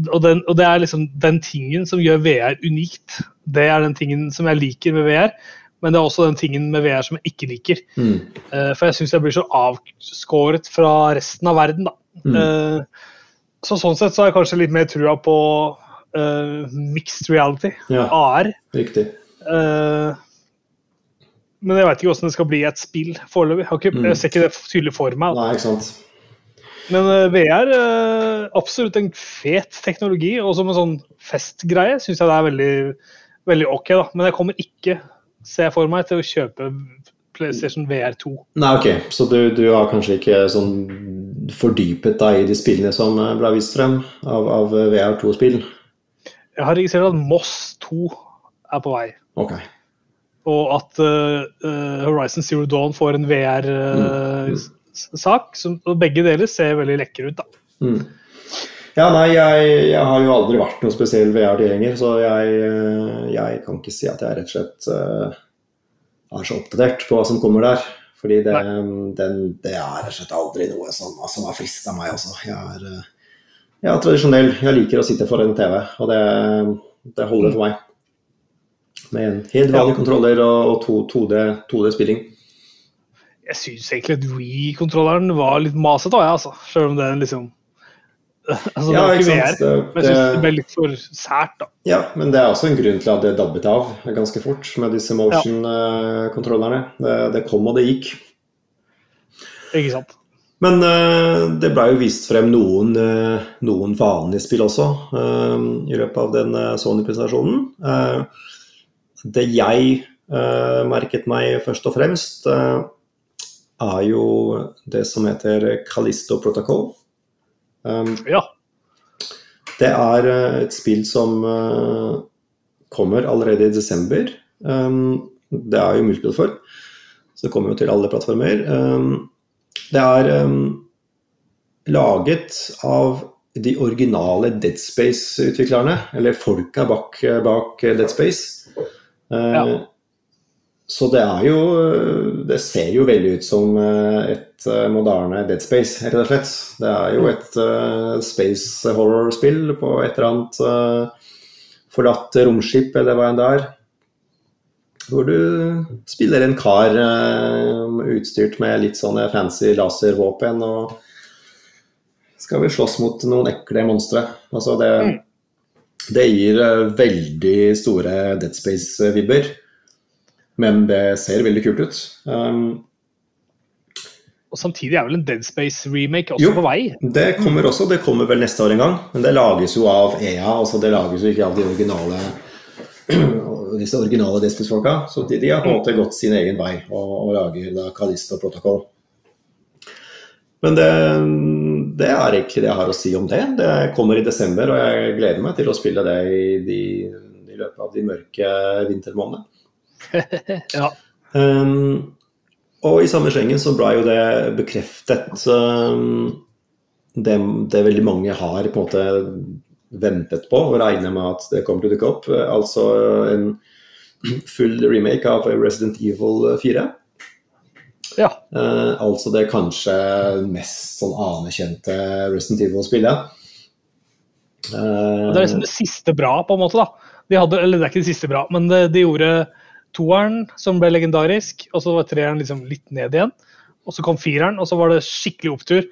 Speaker 2: Og, den, og, det er liksom den tingen som gjør VR unikt. Det er den tingen som jeg liker med VR. Men det er også den tingen med VR som jeg ikke liker. Mm. Uh, for jeg syns jeg blir så avskåret fra resten av verden, da. Mm. Uh, så sånn sett så har jeg kanskje litt mer trua på mixed reality, ja, AR.
Speaker 3: Riktig.
Speaker 2: Uh, men jeg veit ikke hvordan det skal bli et spill foreløpig. Jeg, mm. jeg ser ikke det tydelig for meg.
Speaker 3: Nei, ikke sant.
Speaker 2: Men uh, eh, VR, uh, eh, absolutt en fet teknologi. Og som en sånn festgreie syns jeg det er veldig, veldig ok. da. Men jeg kommer ikke, ser for meg, til å kjøpe PlayStation VR2.
Speaker 3: Nei, ok. Så du, du har kanskje ikke sånn fordypet deg i de spillene som eh, ble vist frem av, av VR2-spill?
Speaker 2: Jeg har registrert at Moss 2 er på vei.
Speaker 3: Okay
Speaker 2: og at uh, Horizon Zero Dawn får en VR-sak. Uh, og begge deler ser veldig lekre ut, da.
Speaker 3: Mm. Ja, nei, jeg, jeg, har jo aldri vært noe spesiell VR-tilhenger, så jeg, jeg, kan ikke si at jeg rett og slett uh, er så oppdatert på hva som kommer der. Fordi det, den, det er rett og slett aldri noe som, som har frista meg, altså. Jeg er, jeg er tradisjonell. Jeg liker å sitte foran TV, og det, det holder for meg. Med en helt vanlig kontroller og, og 2D-spilling.
Speaker 2: Jeg syns egentlig at Wii-kontrolleren var litt masete, altså. Selv om er liksom altså, ja, ikke sant. det, men jeg syns det ble litt for sært, da.
Speaker 3: Ja, men det er også en grunn til at det dabbet av ganske fort med disse motion-kontrollerne. Det, det, kom og det gikk.
Speaker 2: Ikke sant.
Speaker 3: Men uh, det ble jo vist frem noen, uh, noen vanlige spill også uh, i løpet av den Sony-presentasjonen. Det jeg merket meg først og fremst, er jo det som heter Callisto Protocol.
Speaker 2: Um, ja.
Speaker 3: Det er uh, et spill som kommer allerede i desember. Um, det er jo multiplattform, så det kommer jo til alle plattformer. Um, det er laget av de originale Dead Space-utviklerne, eller folka bak, bak Dead Space. Ja. Eh, så det er jo Det ser jo veldig ut som eh, et eh, moderne Dead Space, rett og slett. Det er jo et uh, space horror-spill på et eller annet uh, forlatt romskip, eller hva enn det er. Hvor du spiller en kar uh, utstyrt med litt sånne fancy laservåpen og skal vi slåss mot noen ekle monstre. Altså det mm. Det gir eh, veldig store Dead Space-vibber, men det ser veldig kult ut. Um,
Speaker 2: og Samtidig er vel en Dead Space-remake også
Speaker 3: jo,
Speaker 2: på vei?
Speaker 3: Det kommer også, det kommer vel neste år en gang. Men det lages jo av EA, altså det lages jo ikke av de originale disse originale Dead Space-folka. Så de, de har på en måte gått sin egen vei og, og lager da Callisto Protocol. Men det, det, er egentlig det jeg har å si om det. Det kommer i desember, og jeg gleder meg til å spille det i, de, i løpet av de mørke vintermånedene.
Speaker 2: ja.
Speaker 3: Um, og i samme slengen så ble jo det bekreftet um, det, det, veldig mange har på en måte ventet på og regner med at det kommer til å dukke opp. Altså en full remake av Resident Evil 4.
Speaker 2: Ja.
Speaker 3: Uh, altså det kanskje mest sånn anerkjente Resident Evil-spillet.
Speaker 2: Uh, det er liksom det siste bra, på en måte. da. De hadde, eller det er ikke det siste bra, men de, de gjorde toeren, som ble legendarisk, og så var treeren liksom litt ned igjen. Og så kom fireren, og så var det skikkelig opptur.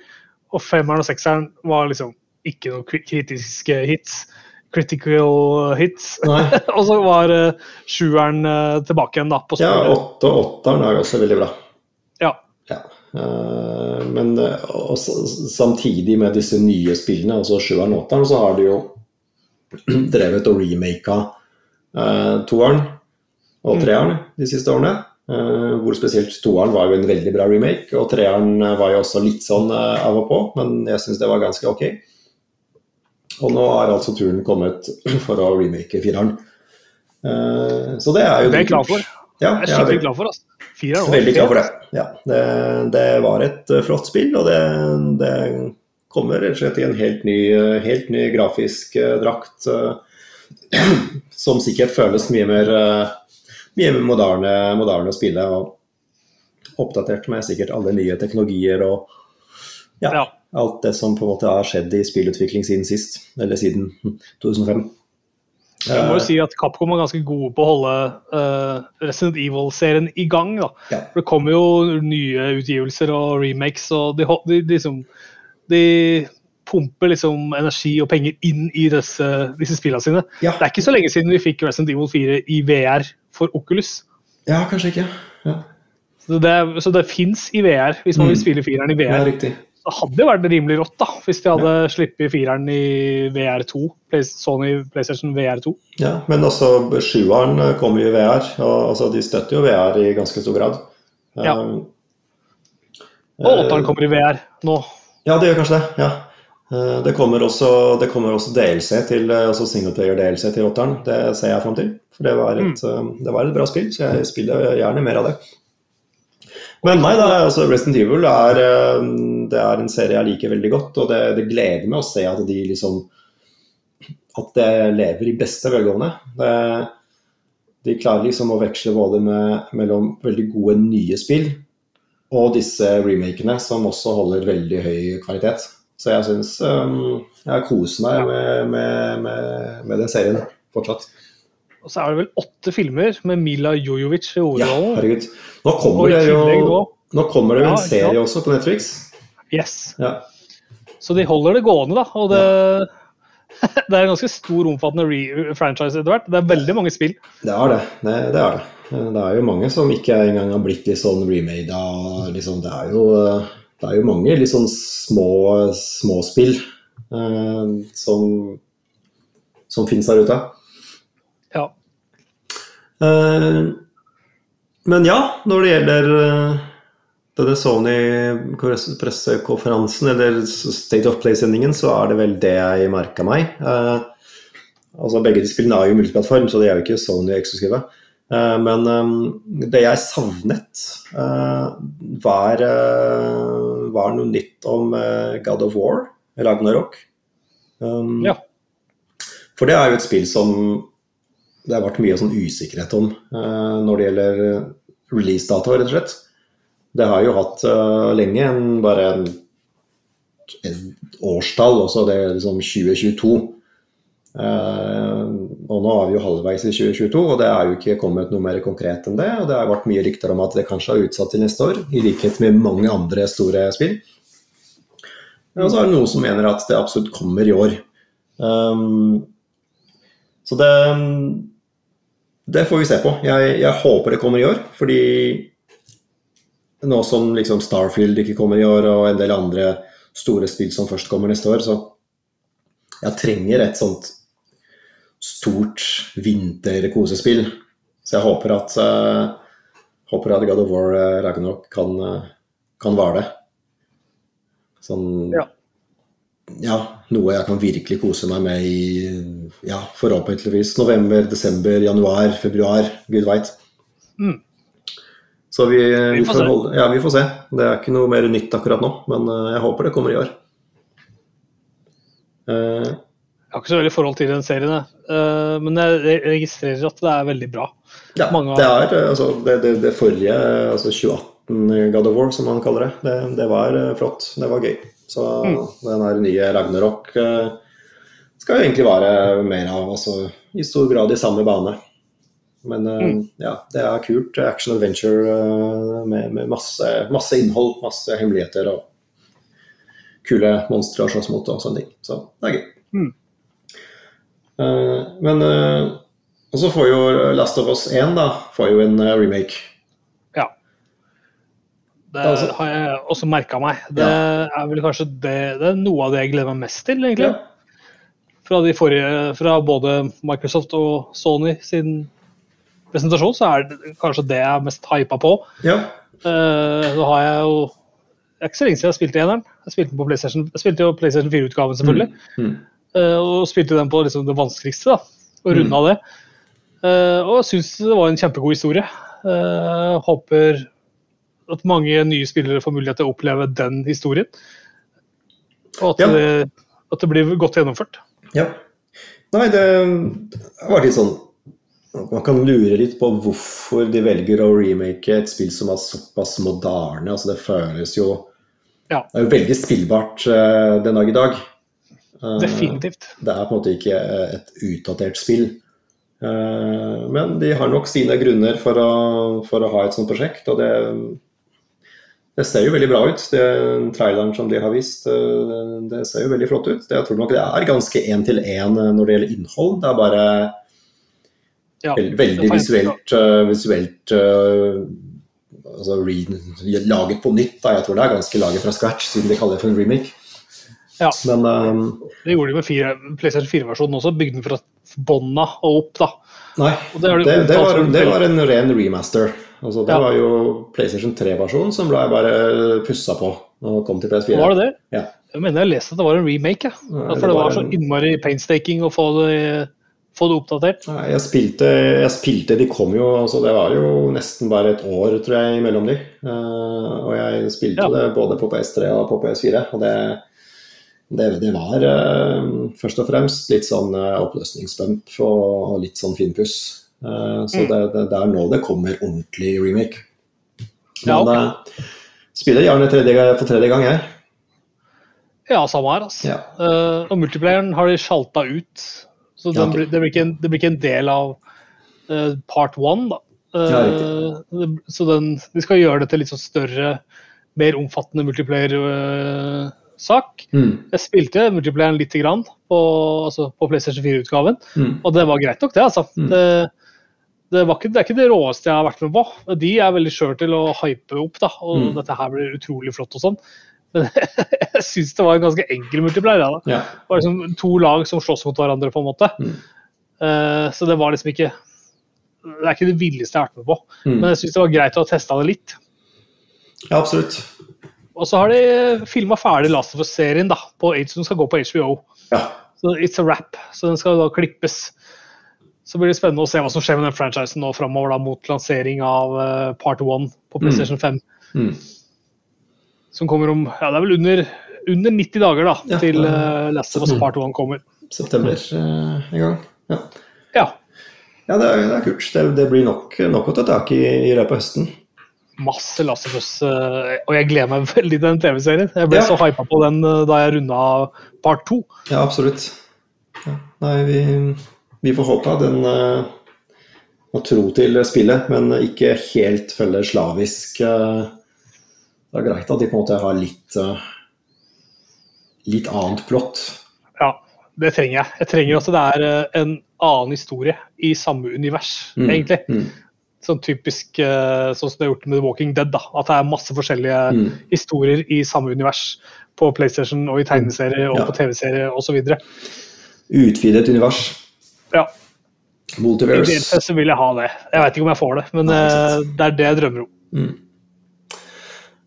Speaker 2: Og femmeren og sekseren var liksom ikke noen kritiske hits. Critical hits. og så var uh, sjueren uh, tilbake igjen, da.
Speaker 3: På ja, åtte og åtteren er også veldig bra.
Speaker 2: Ja.
Speaker 3: ja. Uh, men også, samtidig med disse nye spillene, altså sjueren og åtteren, så har de jo drevet og remaka toeren og mm. treeren de siste årene. Uh, hvor spesielt toeren var jo en veldig bra remake, og treeren var jo også litt sånn uh, av og på, men jeg syns det var ganske ok. Og nå er altså turen kommet for å remake fireren. Så det er jo
Speaker 2: Det er jeg glad for.
Speaker 3: Ja,
Speaker 2: jeg er skikkelig glad for. Altså.
Speaker 3: Fireren veldig glad for det. Ja, det, det var et flott spill, og det, det kommer rett og slett i en helt ny, helt ny grafisk drakt. som sikkert føles mye mer mye moderne, moderne å spille. Og oppdatert med sikkert alle nye teknologier og ja, ja. alt det som på en måte har skjedd i spillutvikling siden sist, eller siden 2005.
Speaker 2: Jeg må jo si at Capcom er ganske gode på å holde uh, Resident Evil-serien i gang. da. Ja. For Det kommer jo nye utgivelser og remakes, og de, de, de, liksom, de pumper liksom energi og penger inn i disse, disse spillene sine. Ja. Det er ikke så lenge siden vi fikk Resident Evil 4 i VR for Oculus.
Speaker 3: Ja, kanskje ikke. Ja.
Speaker 2: Så det, så det fins i VR, hvis man vil mm. spille fireren i VR.
Speaker 3: Ja.
Speaker 2: Det hadde vært rimelig rått da, hvis de hadde ja. sluppet fireren i VR2. Sony PlayStation VR2.
Speaker 3: Ja, men også sjueren kommer jo i VR, og altså, de støtter jo VR i ganske stor grad.
Speaker 2: Ja. Um, og åtteren kommer i VR nå.
Speaker 3: Ja, det gjør kanskje det. ja. Uh, det kommer også, det kommer også DLC til, uh, altså singleplayer-DLC til åtteren. Det ser jeg fram til. For det var, et, mm. det var, et, bra spill, så jeg spiller gjerne mer av det. Men nei, da, altså Resident Evil er, eh, det er en serie jeg liker veldig godt. Og det, det gleder meg å se at de liksom At det lever i beste velgående. Det, de klarer liksom å veksle både med, mellom veldig gode nye spill og disse remakene som også holder veldig høy kvalitet. Så jeg syns um, jeg koser meg med, med, med, med den serien fortsatt.
Speaker 2: Og så er det vel åtte filmer med Mila Jojovic i hovedrollen.
Speaker 3: Ja, herregud. Nå kommer det jo nå kommer det jo en serie ja. også på Netflix.
Speaker 2: Yes.
Speaker 3: Ja.
Speaker 2: Så de holder det gående, da. Og det, det er en ganske stor, omfattende franchise etter hvert. Det er veldig mange spill.
Speaker 3: Det er det. det. det, er det. Det er jo mange som ikke engang har blitt litt sånn remade liksom, det, er jo, det er jo mange litt sånn små, små spill eh, som, som finnes der ute.
Speaker 2: Ja.
Speaker 3: Eh, men ja, når det gjelder uh, denne Sony-pressekonferansen, eller State of Play-sendingen, så er det vel det jeg merka meg. Eh, altså Begge de spillene er jo multiplattform, så de er jo ikke Sony-eksklusive. Men um, det jeg savnet, var, var, noe nytt om God of War, Ragnarok. Um,
Speaker 2: ja.
Speaker 3: For det er jo et spill som det har vært mye sånn usikkerhet om uh, når det gjelder releasedato, rett og slett. Det har jo hatt uh, lenge en, bare en, en årstall, også det liksom 2022. Uh, eh, og nå er vi jo halvveis i 2022, og det er jo ikke kommet noe mer konkret enn det. Og det har vært mye rykter om at det kanskje er utsatt til neste år, i likhet med mange andre store spill. Og så er det noen som mener at det absolutt kommer i år. Um, så det det får vi se på. Jeg, jeg, håper det kommer i år, fordi nå som liksom Starfield ikke kommer i år, og en del andre store spill som først kommer neste år, så jeg trenger et sånt stort vinterkosespill. Så jeg håper at, uh, håper at God of War uh, Ragnarok kan, uh, kan vare det. Sånn
Speaker 2: ja
Speaker 3: ja, noe jeg kan virkelig kose meg med i ja, forhåpentligvis november, desember, januar, februar, gud veit.
Speaker 2: Mm.
Speaker 3: Så vi,
Speaker 2: Vi
Speaker 3: vi,
Speaker 2: får
Speaker 3: holde, ja, vi får se. Det er ikke noe mer nytt akkurat nå, men eh, jeg håper det kommer i år. Eh,
Speaker 2: Jeg har ikke så veldig forhold til den serien. Eh, men jeg registrerer at det er veldig bra.
Speaker 3: ja,
Speaker 2: Mange
Speaker 3: det er eh, altså, det, det, det forrige, altså 2018 God of War, som man kaller det, det, det var eh, flott. Det var gøy. Så
Speaker 2: Mm.
Speaker 3: den her nye Ragnarok skal jo egentlig være mer av, altså i stor grad i samme bane. Men
Speaker 2: Mm.
Speaker 3: ja, det er kult. Action adventure med, med masse, masse innhold, masse hemmeligheter og kule monstre å slåss mot og sånne ting. Så det er gøy.
Speaker 2: Mm.
Speaker 3: Eh, men eh, Og så får jo Last of Us 1 da, får jo en eh, remake.
Speaker 2: Ja. Det
Speaker 3: Altså-
Speaker 2: har jeg også merka meg. Det er vel kanskje det, det er noe av det jeg gleder meg mest til, egentlig.
Speaker 3: Ja.
Speaker 2: Fra, de forrige, fra både Microsoft og Sony sin presentasjon, så er det kanskje det jeg er mest hypa på.
Speaker 3: ja.
Speaker 2: Så har jeg jo Det er ikke så lenge siden jeg spilte eneren. Jeg spilte den på PlayStation, jeg spilte jo PlayStation 4-utgaven, selvfølgelig.
Speaker 3: Mm.
Speaker 2: Eh, og spilte den på liksom det vanskeligste, da. Og runda av det. Eh, og syns det var en kjempegod historie. Eh, håper at mange nye spillere får mulighet til å oppleve den historien. Og at,
Speaker 3: Ja.
Speaker 2: det, at det blir godt gjennomført.
Speaker 3: Ja. Nei, det var litt sånn Man kan lure litt på hvorfor de velger å remake et spill som er såpass moderne. Altså, det føles jo
Speaker 2: Ja.
Speaker 3: Det er jo veldig spillbart uh, den dag i dag. Eh,
Speaker 2: Definitivt.
Speaker 3: Det er på en måte ikke eh, et utdatert spill. Eh, men de har nok sine grunner for å, for å ha et sånt prosjekt, og det, det ser jo veldig bra ut. Det, traileren som de har vist, det ser jo veldig flott ut. Det, jeg tror nok det er ganske én til én når det gjelder innhold. Det er bare
Speaker 2: Ja,
Speaker 3: veld, veldig visuelt, visuelt altså laget på nytt. Da. Jeg tror det er ganske laget fra scratch, siden de kaller det for en remake.
Speaker 2: Ja.
Speaker 3: Men um,
Speaker 2: Det gjorde de med fire, PlayStation 4-versjonen også. Bygde den fra bånda og opp, da.
Speaker 3: Nei,
Speaker 2: Og det
Speaker 3: det, det, var, det var en ren remaster. Altså, det
Speaker 2: Ja.
Speaker 3: var jo PlayStation 3-versjonen som ble bare pussa på og kom til PS4.
Speaker 2: Var det det?
Speaker 3: Ja.
Speaker 2: Jeg mener jeg leste at det var en remake. Ja.
Speaker 3: Nei,
Speaker 2: For det var så innmari painstaking å få det, få det oppdatert.
Speaker 3: Nei, jeg spilte, jeg spilte De kom jo altså Det var jo nesten bare et år, tror jeg, imellom de. Uh, og jeg spilte
Speaker 2: Ja.
Speaker 3: det både på PS3 og på PS4. Og det, det, det var eh, først og fremst litt sånn eh, oppløsningsbump og, og litt sånn finpuss. Eh, så
Speaker 2: Mm.
Speaker 3: det, det, det er nå det kommer ordentlig remake.
Speaker 2: Ja,
Speaker 3: okay.
Speaker 2: ok.
Speaker 3: eh, spiller gjerne tredje, for tredje gang, jeg.
Speaker 2: Ja, samme her. Altså.
Speaker 3: Ja.
Speaker 2: Uh, og multiplayeren har de sjalta ut. Så
Speaker 3: Ja,
Speaker 2: den
Speaker 3: ok.
Speaker 2: blir, det, blir en, det blir ikke en del av uh, part one. Da.
Speaker 3: Uh,
Speaker 2: det, så den, de skal gjøre det til litt sånn større, mer omfattende multiplayer-sak.
Speaker 3: Mm.
Speaker 2: Jeg spilte multiplayeren lite grann på, altså på PlayStation 4-utgaven,
Speaker 3: Mm.
Speaker 2: og det var greit nok, det. altså.
Speaker 3: Mm.
Speaker 2: Det, det, var ikke, det er ikke det råeste jeg har vært med på. De er veldig skjøre til å hype opp, da, og
Speaker 3: Mm.
Speaker 2: dette her blir utrolig flott og sånn. Men jeg syns det var en ganske enkel multiplayer. Ja, da.
Speaker 3: Ja.
Speaker 2: Det var liksom to lag som slåss mot hverandre, på en måte. Eh, så det var liksom ikke Det er ikke det villeste jeg har vært med på,
Speaker 3: Mm.
Speaker 2: men jeg syns det var greit å ha testa det litt.
Speaker 3: ja, absolutt.
Speaker 2: Og så har de filma ferdig Last of Us-serien, da, på, som skal gå på HBO.
Speaker 3: Ja.
Speaker 2: Så It's a wrap, så den skal da klippes. Så blir det spennende å se hva som skjer med den franchisen nå framover da, mot lansering av uh, Part 1 på PlayStation 5.
Speaker 3: Mm.
Speaker 2: Som kommer om ja, det er vel under, under 90 dager da,
Speaker 3: Ja,
Speaker 2: til uh, Last of Us
Speaker 3: Mm.
Speaker 2: Part 1 kommer.
Speaker 3: September uh, en gang. Ja.
Speaker 2: Ja.
Speaker 3: Ja, det er, det er kult. Det, det blir nok, nok å ta tak i i løpet av høsten.
Speaker 2: Masse Last of Us, eh, og jeg gleder meg veldig til den TV-serien. Jeg ble
Speaker 3: Ja.
Speaker 2: så hypa på den eh, da jeg runda Part to.
Speaker 3: Ja, absolutt. Ja. Nei, vi, vi får håpe at den uh, må tro til spillet, men ikke helt følger slavisk. eh. det er greit at de på en måte har litt, eh, litt annet plott.
Speaker 2: Ja, det trenger jeg. Jeg trenger at det er eh, en annen historie i samme univers,
Speaker 3: Mm.
Speaker 2: egentlig.
Speaker 3: Mm.
Speaker 2: Sånn typisk eh, sånn som det er gjort med The Walking Dead. da, At det er masse forskjellige
Speaker 3: Mm.
Speaker 2: historier i samme univers. På PlayStation og i tegneserier og
Speaker 3: Ja.
Speaker 2: på TV-serier osv.
Speaker 3: Utvidet univers.
Speaker 2: Ja,
Speaker 3: Multiverse.
Speaker 2: sett så vil jeg ha det. Jeg vet ikke om jeg får det, men
Speaker 3: Nei,
Speaker 2: eh, det er det jeg drømmer om.
Speaker 3: Mm.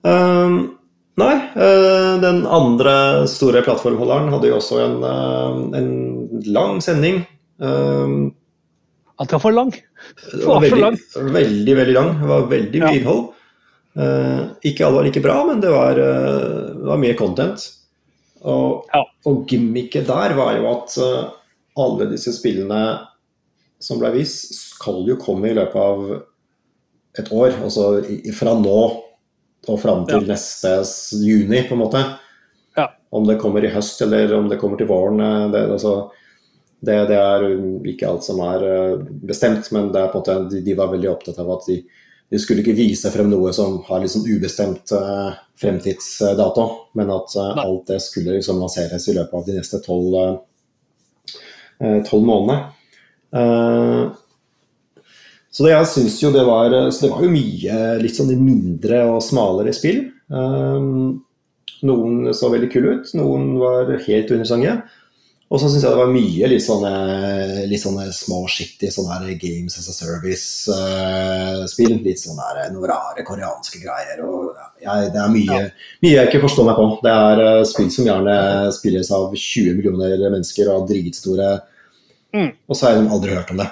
Speaker 3: Um, nei, eh, den andre store plattformholderen hadde jo også en, en lang sending. Um,
Speaker 2: At den var for lang.
Speaker 3: det var
Speaker 2: For
Speaker 3: veldig,
Speaker 2: lang.
Speaker 3: veldig, veldig lang. Det var veldig mye
Speaker 2: Ja.
Speaker 3: innhold. Uh, ikke alle var like bra, men det var, uh, det var mye content. Og,
Speaker 2: ja.
Speaker 3: og gimmicket der var jo at uh, alle disse spillene som ble vist, skal jo komme i løpet av et år. Altså fra nå og fram til ja. neste juni, på en måte.
Speaker 2: Ja.
Speaker 3: Om det kommer i høst eller om det kommer til våren, det, altså, det, det er ikke alt som er bestemt. Men måte, de, de var veldig opptatt av at de de skulle ikke vise frem noe som har liksom ubestemt uh, fremtidsdato, men at uh, alt det skulle liksom lanseres i løpet av de neste tolv uh, månedene. så det, jeg syns jo det var Så det var jo mye litt sånn mindre og smalere spill. noen så veldig kule ut, noen var helt undersange. Og så syns jeg det var mye litt sånne, litt sånne små shitty sånne her Games as a Service-spill. Uh, litt sånne her, noen rare koreanske greier. og jeg, Det er mye, mye, jeg ikke forstår meg på. Det er uh, spill som gjerne spilles av 20 millioner mennesker og dritstore. Mm. Og så har jeg aldri hørt om det.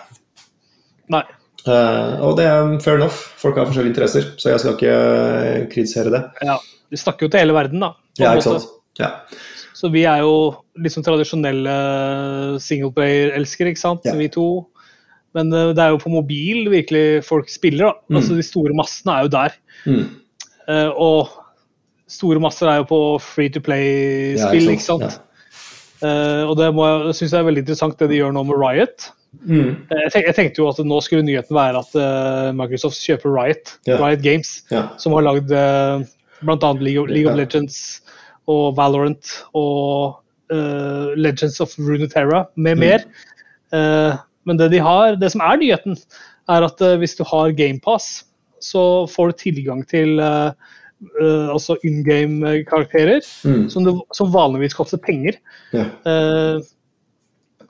Speaker 2: Nei.
Speaker 3: Uh, og det er fair enough. Folk har forskjellige interesser, så jeg skal ikke kritisere det.
Speaker 2: Ja, Vi snakker jo til hele verden, da.
Speaker 3: Ja, ikke sant. Ja.
Speaker 2: Så vi er jo liksom tradisjonelle singleplayer-elskere, ikke sant, ja. vi to. Men uh, det er jo på mobil virkelig folk spiller. da. Mm. Altså De store massene er jo der.
Speaker 3: Mm.
Speaker 2: Uh, og store masser er jo på free to play-spill, ja, ikke sant. Ja. Uh, og det syns jeg er veldig interessant det de gjør nå med Riot.
Speaker 3: Mm.
Speaker 2: Jeg, tenk, jeg, tenkte jo at nå skulle nyheten være at Microsoft kjøper Riot, Riot Games, som har lagd uh, bl.a. League, League of Legends og Valorant og uh, Legends of Runeterra med mm. mer. Uh, men det de har, det som er nyheten, er at uh, hvis du har GamePass, så får du tilgang til altså in game-karakterer
Speaker 3: mm.
Speaker 2: som, som, vanligvis koster penger.
Speaker 3: Ja.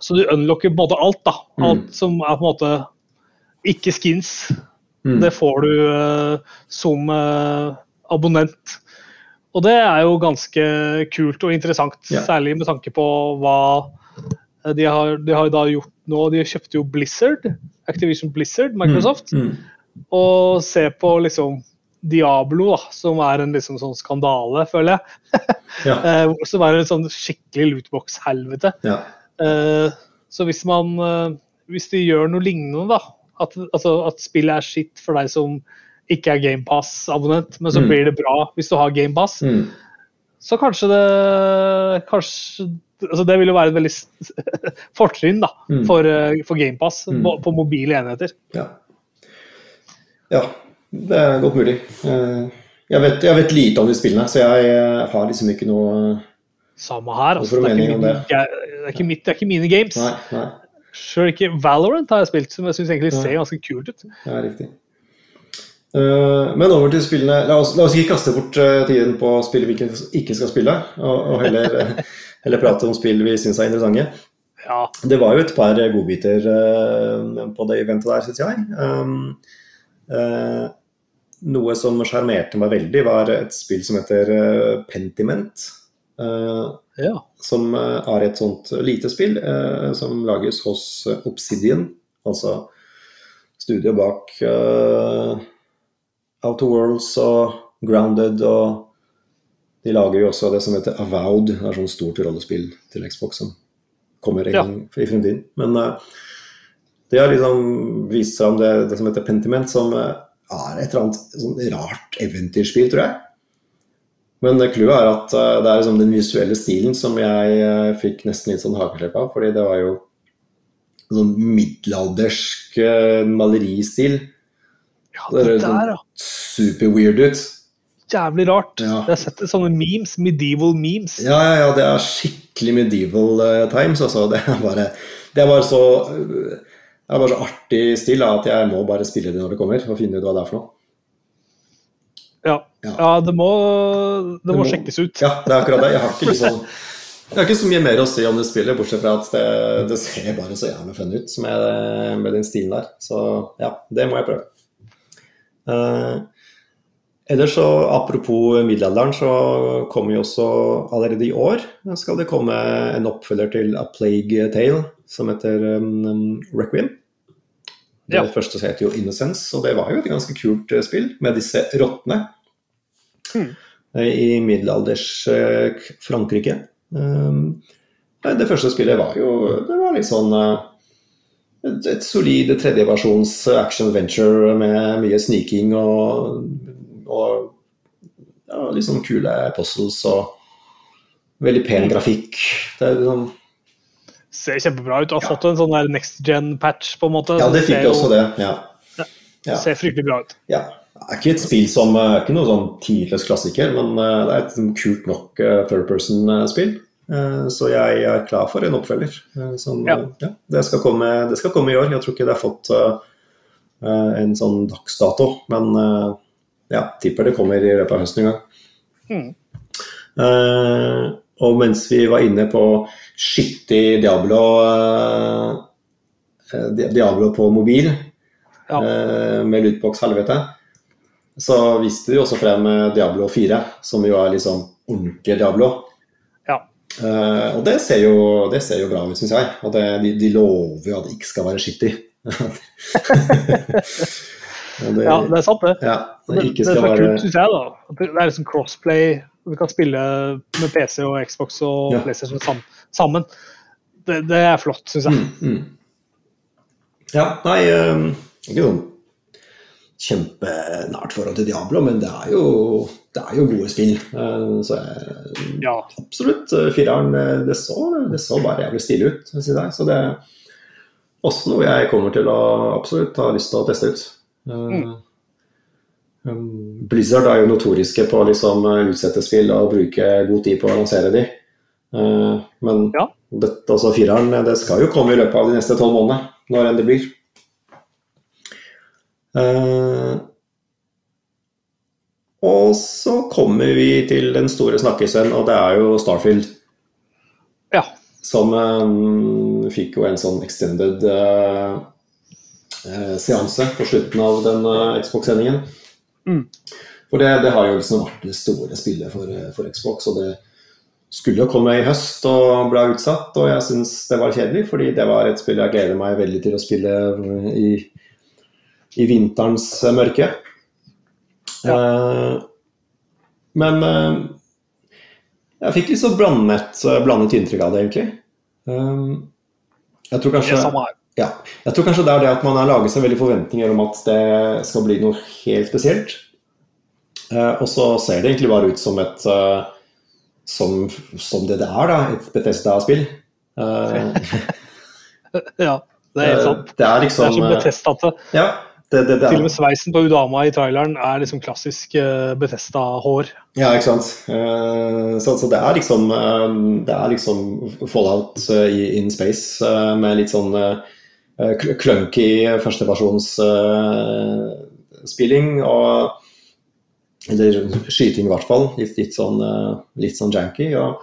Speaker 2: så du unlocker både alt, da. Mm. Alt som er på en måte ikke skins.
Speaker 3: Mm.
Speaker 2: Det får du som abonnent. Og det er jo ganske kult og interessant,
Speaker 3: ja.
Speaker 2: særlig med tanke på hva de har, de har da gjort nå. De kjøpte jo Blizzard, Activision Blizzard, Microsoft.
Speaker 3: Mm, mm.
Speaker 2: Og se på liksom Diablo, da, som er en liksom sånn skandale, føler jeg.
Speaker 3: ja.
Speaker 2: Eh, som er en sånn skikkelig lootbox-helvete.
Speaker 3: Ja.
Speaker 2: Uh, så hvis man Hvis de gjør noe lignende, da, at, altså, at spillet er skitt for deg som ikke er GamePass-abonnent, men så mm. blir det bra hvis du har GamePass.
Speaker 3: Mm.
Speaker 2: Så kanskje det kanskje, altså Det vil jo være et veldig fortrinn da,
Speaker 3: mm.
Speaker 2: for, eh, for GamePass
Speaker 3: mm.
Speaker 2: på, på, mobile enheter.
Speaker 3: Ja. ja. det er godt mulig. Eh, jeg vet, jeg vet, lite om de spillene, så jeg eh, har liksom ikke noe
Speaker 2: Samme her. Altså, det, er mine, det. det, er ikke mitt, det er ikke mine games.
Speaker 3: Nei, nei.
Speaker 2: Selv ikke Valorant har jeg spilt, som jeg syns egentlig ser ganske kult ut.
Speaker 3: Ja, riktig. Uh, men over til spillene. La oss, la oss ikke kaste bort uh, tiden på spill vi ikke skal spille, og, og heller, uh, heller, prate om spill vi syns er interessante.
Speaker 2: Ja.
Speaker 3: Det var jo et par godbiter på det eventet der, syns jeg. Um, noe som sjarmerte meg veldig, var et spill som heter Pentiment.
Speaker 2: Ja.
Speaker 3: Som er et sånt lite spill som lages hos Obsidian, altså studio bak Outer Worlds og Grounded og De lager jo også det som heter Avowed, det er sånn stort rollespill til Xbox som kommer en gang i fremtiden. Men uh, det har liksom vist om det, det som heter Pentiment, som uh, er et eller annet sånn rart eventyrspill, tror jeg. Men clouet er at det er liksom den visuelle stilen som jeg fikk nesten litt sånn hakeslepp av, fordi det var jo sånn middelaldersk maleristil
Speaker 2: ja, det, høres der.
Speaker 3: Super weird ut.
Speaker 2: Jævlig rart.
Speaker 3: Ja.
Speaker 2: Jeg har sett sånne memes, medieval memes.
Speaker 3: Ja, ja, ja, det er skikkelig medieval uh, times, altså. Det er bare, det er bare så det er bare så artig stil at jeg må bare spille det når det kommer, og finne ut hva det er for noe.
Speaker 2: Ja, ja. det, må, det, det må, må, sjekkes ut.
Speaker 3: Ja, det er akkurat det. Jeg har ikke, liksom, jeg har ikke så mye mer å si om det spillet, bortsett fra at det, det ser bare så jævlig fun ut med, med den stilen der. Så ja, det må jeg prøve. Eh, ellers så Apropos middelalderen, så kommer jo også allerede i år skal det komme en oppfølger til A Plague Tale som heter um, Requiem. Det ja. første heter jo Innocence, og det var jo et ganske kult uh, spill med disse rottene
Speaker 2: Mm.
Speaker 3: i middelalders eh, Frankrike. Um, det første spillet var jo Det var litt sånn eh, et, et solid tredjeversjons action venture med mye sniking og, og ja, sånn kule puzzles og veldig pen grafikk. Det er liksom
Speaker 2: Ser kjempebra ut. Du har fått en sånn der next gen-patch, på en måte.
Speaker 3: Ja, det fikk
Speaker 2: jeg
Speaker 3: også det. Ja. Ja.
Speaker 2: Ser fryktelig bra ut.
Speaker 3: ja. Det er ikke et spill som eh, ikke noe sånn tidløs klassiker, men eh, det er et sånn kult nok eh, third person-spill. Eh, Så jeg er klar for en oppfølger. Eh, Som,
Speaker 2: Ja.
Speaker 3: ja, det, skal komme, det skal komme i år. Jeg tror ikke det har fått eh, en sånn dagsdato, men ja, tipper det kommer i løpet av høsten en gang.
Speaker 2: Mm.
Speaker 3: Uh, og mens vi var inne på skittig Diablo eh, Diablo på mobil
Speaker 2: Ja.
Speaker 3: uh, med lootbox-helvete, så viste de også frem Diablo 4, som jo er liksom ordentlig Diablo. Eh, og det ser jo, det ser jo bra ut, syns jeg. Og det, de, de lover jo at det ikke skal være skittig. Det,
Speaker 2: ja, det er sant, det.
Speaker 3: ja, det
Speaker 2: Det, det er
Speaker 3: være
Speaker 2: kult, syns jeg, da. At det er liksom crossplay. Du kan spille med PC og Xbox og
Speaker 3: Ja.
Speaker 2: PlayStation sam sammen. Det, det er flott, syns jeg.
Speaker 3: Mm, mm. Ja, nei um, Ikke noe kjempenært forhold til Diablo, men det er jo, det er jo gode spill. Eh, Så jeg,
Speaker 2: Ja.
Speaker 3: absolutt. eh, Fireren, eh, det så, det så bare jævlig stilig ut, si jeg. Så det er også noe jeg kommer til å absolutt ha lyst til å teste ut. Eh, um, Blizzard er jo notoriske på å liksom utsette spill og bruke god tid på å lansere de. Men
Speaker 2: Ja.
Speaker 3: dette, altså fireren, det skal jo komme i løpet av de neste tolv månedene, når enn det blir. Eh, og så kommer vi til den store snakkisen, og det er jo Starfield.
Speaker 2: ja.
Speaker 3: Som eh, fikk jo en sånn extended eh, seanse på slutten av den Xbox-sendingen.
Speaker 2: Mm.
Speaker 3: For det, det har jo liksom vært det store spillet for, for Xbox, og det skulle jo komme i høst og ble utsatt, og jeg syns det var kjedelig, fordi det var et spill jeg gleder meg veldig til å spille i, i vinterens eh, mørke. Eh, men eh, jeg fikk litt så blandet, blandet inntrykk av det, egentlig. Jeg tror kanskje ja, jeg tror kanskje det er det at man har laget seg veldig forventninger om at det skal bli noe helt spesielt. Eh, og så ser det egentlig bare ut som et eh, som, som det det er, da. Et Bethesda-spill. Eh,
Speaker 2: Ja, det er helt sant.
Speaker 3: det er
Speaker 2: Det er
Speaker 3: liksom
Speaker 2: som
Speaker 3: eh,
Speaker 2: Bethesda-ate.
Speaker 3: Ja, det, det, det
Speaker 2: Til og med sveisen på Udama i traileren er liksom klassisk uh, Bethesda-hår.
Speaker 3: ja, ikke sant. Uh, så, så det er liksom uh, Det er liksom Fallout eh, i in space eh, med litt sånn eh, kl- clunky førsteversjonsspilling. og Eller skyting, i hvert fall. Litt, litt, sånn, eh, litt sånn janky. Og,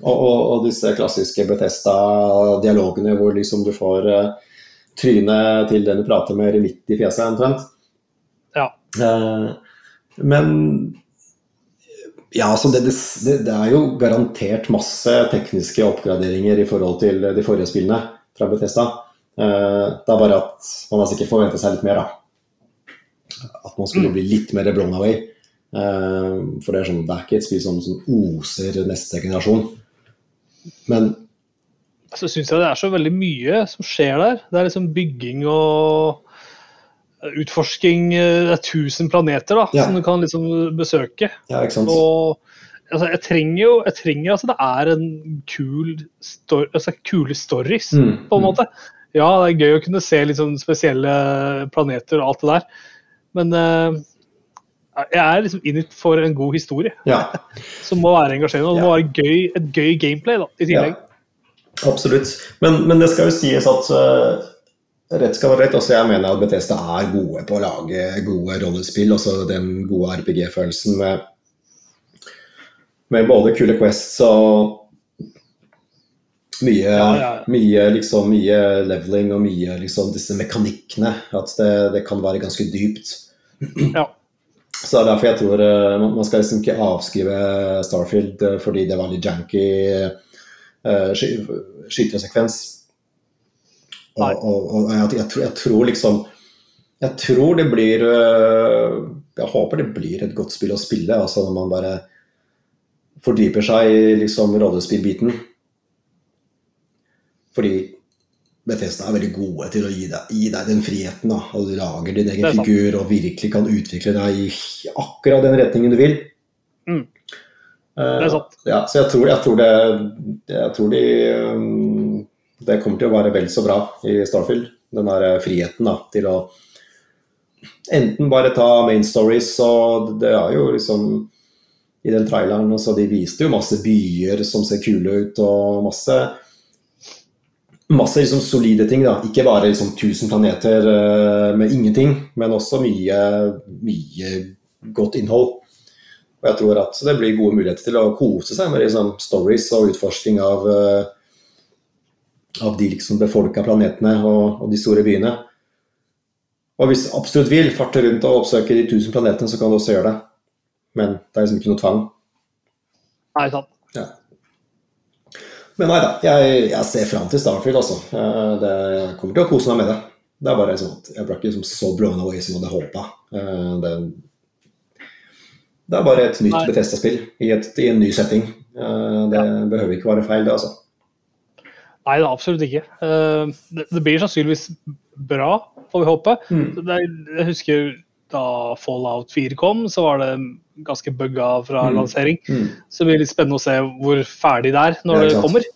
Speaker 3: og, og, og disse klassiske Bethesda-dialogene hvor liksom du får uh, trynet til den du prater med, midt i fjeset, omtrent.
Speaker 2: Ja.
Speaker 3: Eh, men ja, altså det, det, det er jo garantert masse tekniske oppgraderinger i forhold til de forrige spillene fra Bethesda. Eh, det er bare at man har sikkert forventet seg litt mer, da. At man skulle
Speaker 2: Mm.
Speaker 3: bli litt mer blown away. Eh, for det er, sånn, det er ikke et spill som, som oser neste generasjon. Men
Speaker 2: Så syns jeg det er så veldig mye som skjer der. Det er liksom bygging og utforsking. eh, Det er 1000 planeter da,
Speaker 3: Ja.
Speaker 2: som du kan liksom besøke.
Speaker 3: ja, ikke sant.
Speaker 2: Og altså, jeg trenger jo jeg trenger altså, Det er en kul story, altså, kule stories,
Speaker 3: Mm,
Speaker 2: på en
Speaker 3: mm.
Speaker 2: måte. Ja, det er gøy å kunne se sånn spesielle planeter og alt det der, men uh, jeg er liksom in it for en god historie,
Speaker 3: Ja.
Speaker 2: som må være engasjerende. Og det må være gøy, et gøy gameplay da, i tillegg.
Speaker 3: Ja, absolutt. Men, men det skal jo sies at uh, rett skal være rett. Også jeg mener at Bethesda er gode på å lage gode rollespill. Også den gode RPG-følelsen med, med både kule quests og mye,
Speaker 2: Ja, ja,
Speaker 3: mye, liksom, mye leveling og mye liksom, disse mekanikkene. At det, det kan være ganske dypt.
Speaker 2: Ja.
Speaker 3: Så det er derfor jeg tror uh, man skal liksom ikke avskrive Starfield uh, fordi det var litt janky skytesekvens. Og, og, og jeg, jeg, tror, jeg tror liksom Jeg tror det blir eh, jeg håper det blir et godt spill å spille. altså Når man bare fordyper seg i liksom rollespillbiten. Fordi Bethesda er veldig gode til å gi deg, gi deg den friheten. da, og Du lager din egen figur og virkelig kan utvikle deg i akkurat den retningen du vil.
Speaker 2: Mm. Det er sant.
Speaker 3: Ja, så jeg tror, jeg tror det jeg tror de, um, Det kommer til å være vel så bra i Starfield. Den der friheten da, til å enten bare ta main stories, og det er jo liksom i den traileren. Så de viste jo masse byer som ser kule ut, og masse masse liksom solide ting. da, Ikke bare liksom 1000 planeter uh, med ingenting, men også mye, mye godt innhold. Og jeg tror at det blir gode muligheter til å kose seg med liksom, stories og utforsking av, uh, av de liksom befolka planetene og, og, de store byene. Og hvis du absolutt vil farte rundt og oppsøke de tusen planetene, så kan du også gjøre det. Men det er liksom ikke noe tvang.
Speaker 2: Nei, sant.
Speaker 3: Ja. Men nei da, jeg, jeg ser fram til Starfield, altså. Det, jeg kommer til å kose meg med det. Det er bare sånn at Jeg ble ikke liksom så blown away som jeg hadde håpa. Det, er bare et nytt Betesta-spill i, i, en ny setting. Eh, det ja. behøver ikke være feil, det, altså.
Speaker 2: Nei, det er absolutt ikke. Eh, det, blir sannsynligvis bra, får vi håpe. Mm. jeg husker da Fallout 4 kom, så var det ganske bugga fra mm. lansering. Mm. Så det blir litt spennende å se hvor ferdig det er når ja, det kommer.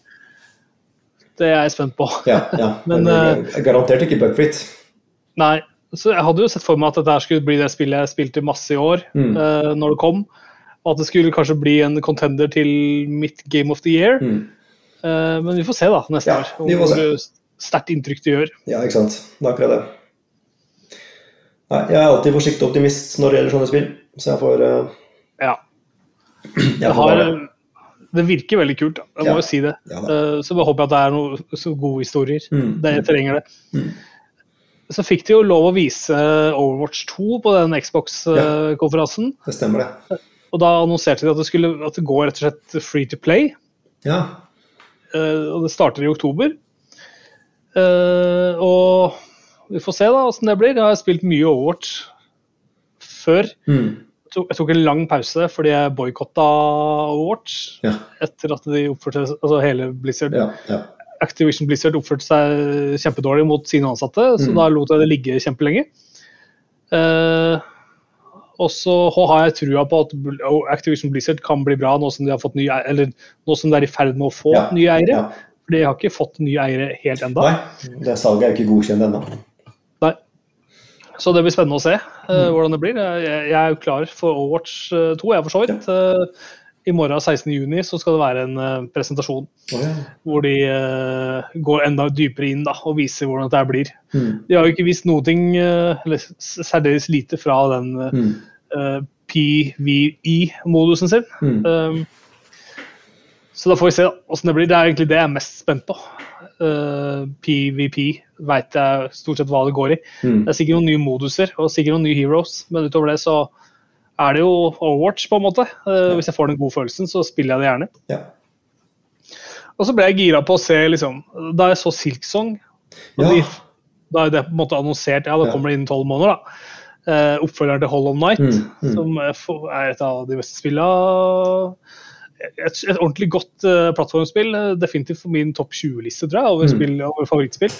Speaker 2: Det er jeg spent på.
Speaker 3: Ja, ja. Men, Men uh, garantert ikke bugfritt.
Speaker 2: Nei. Så jeg hadde jo sett for meg at dette skulle bli det spillet jeg spilte masse i år, mm. uh, når det kom. Og at det skulle kanskje bli en contender til mitt Game of the Year. Mm. Uh, men vi får se da neste ja, år hvor sterkt inntrykk det gjør.
Speaker 3: Ja, ikke sant. Det er akkurat det. Nei, jeg er alltid forsiktig optimist når det gjelder sånne spill, så jeg får uh,
Speaker 2: Ja. Jeg har, det virker veldig kult, jeg må jo si det. Ja, uh, så jeg håper at det er noen gode historier. Mm. Det trenger det. Mm. Så fikk de jo lov å vise Overwatch 2 på den Xbox-konferansen.
Speaker 3: Ja, det stemmer det.
Speaker 2: Og da annonserte de at det, skulle, at det går rett og slett free to play.
Speaker 3: Ja.
Speaker 2: Uh, og det starter i oktober. og vi får se da åssen det blir. Jeg har spilt mye Overwatch før. Mm. Jeg tok en lang pause fordi jeg boikotta Overwatch ja. etter at de oppførte altså hele Blizzard. Ja, ja. Activision Blizzard oppførte seg kjempedårlig mot sine ansatte, så mm. da lot jeg det ligge kjempelenge. Uh, og så har jeg trua på at Activision Blizzard kan bli bra nå som de har fått nye, eller nå som de er i ferd med å få nye eiere. For de har ikke fått nye eiere helt ennå.
Speaker 3: Nei, det salget er jo ikke godkjent ennå.
Speaker 2: Så det blir spennende å se uh, hvordan det blir. Jeg, jeg, er jo klar for Overwatch 2, eh, jeg for så vidt. Uh, I morgen 16.6 så skal det være en uh, presentasjon oh, ja. hvor de går enda dypere inn da, og viser hvordan dette blir. Mm. De har jo ikke vist noe, eller særdeles lite fra den mm. PVI-modusen sin. Mm. Um, så da får vi se åssen det blir. Det er egentlig det jeg er mest spent på. PVP veit jeg stort sett hva det går i. Mm. Det er sikkert noen nye moduser og sikkert noen nye heroes, men utover det så er det jo Overwatch, på en måte. Uh, hvis jeg får den gode følelsen, så spiller jeg det gjerne.
Speaker 3: Ja.
Speaker 2: Og så ble jeg gira på å se, liksom Da jeg så Silksong ja. de, Da er det på en måte annonsert, ja, da kommer det innen tolv måneder, da. Uh, oppfølgeren til Hollow Night, mm, mm. som er et av de beste spillene et, et, ordentlig godt uh, plattformspill. Definitivt for min topp 20-liste, tror jeg, over, mm. spill, over favorittspill.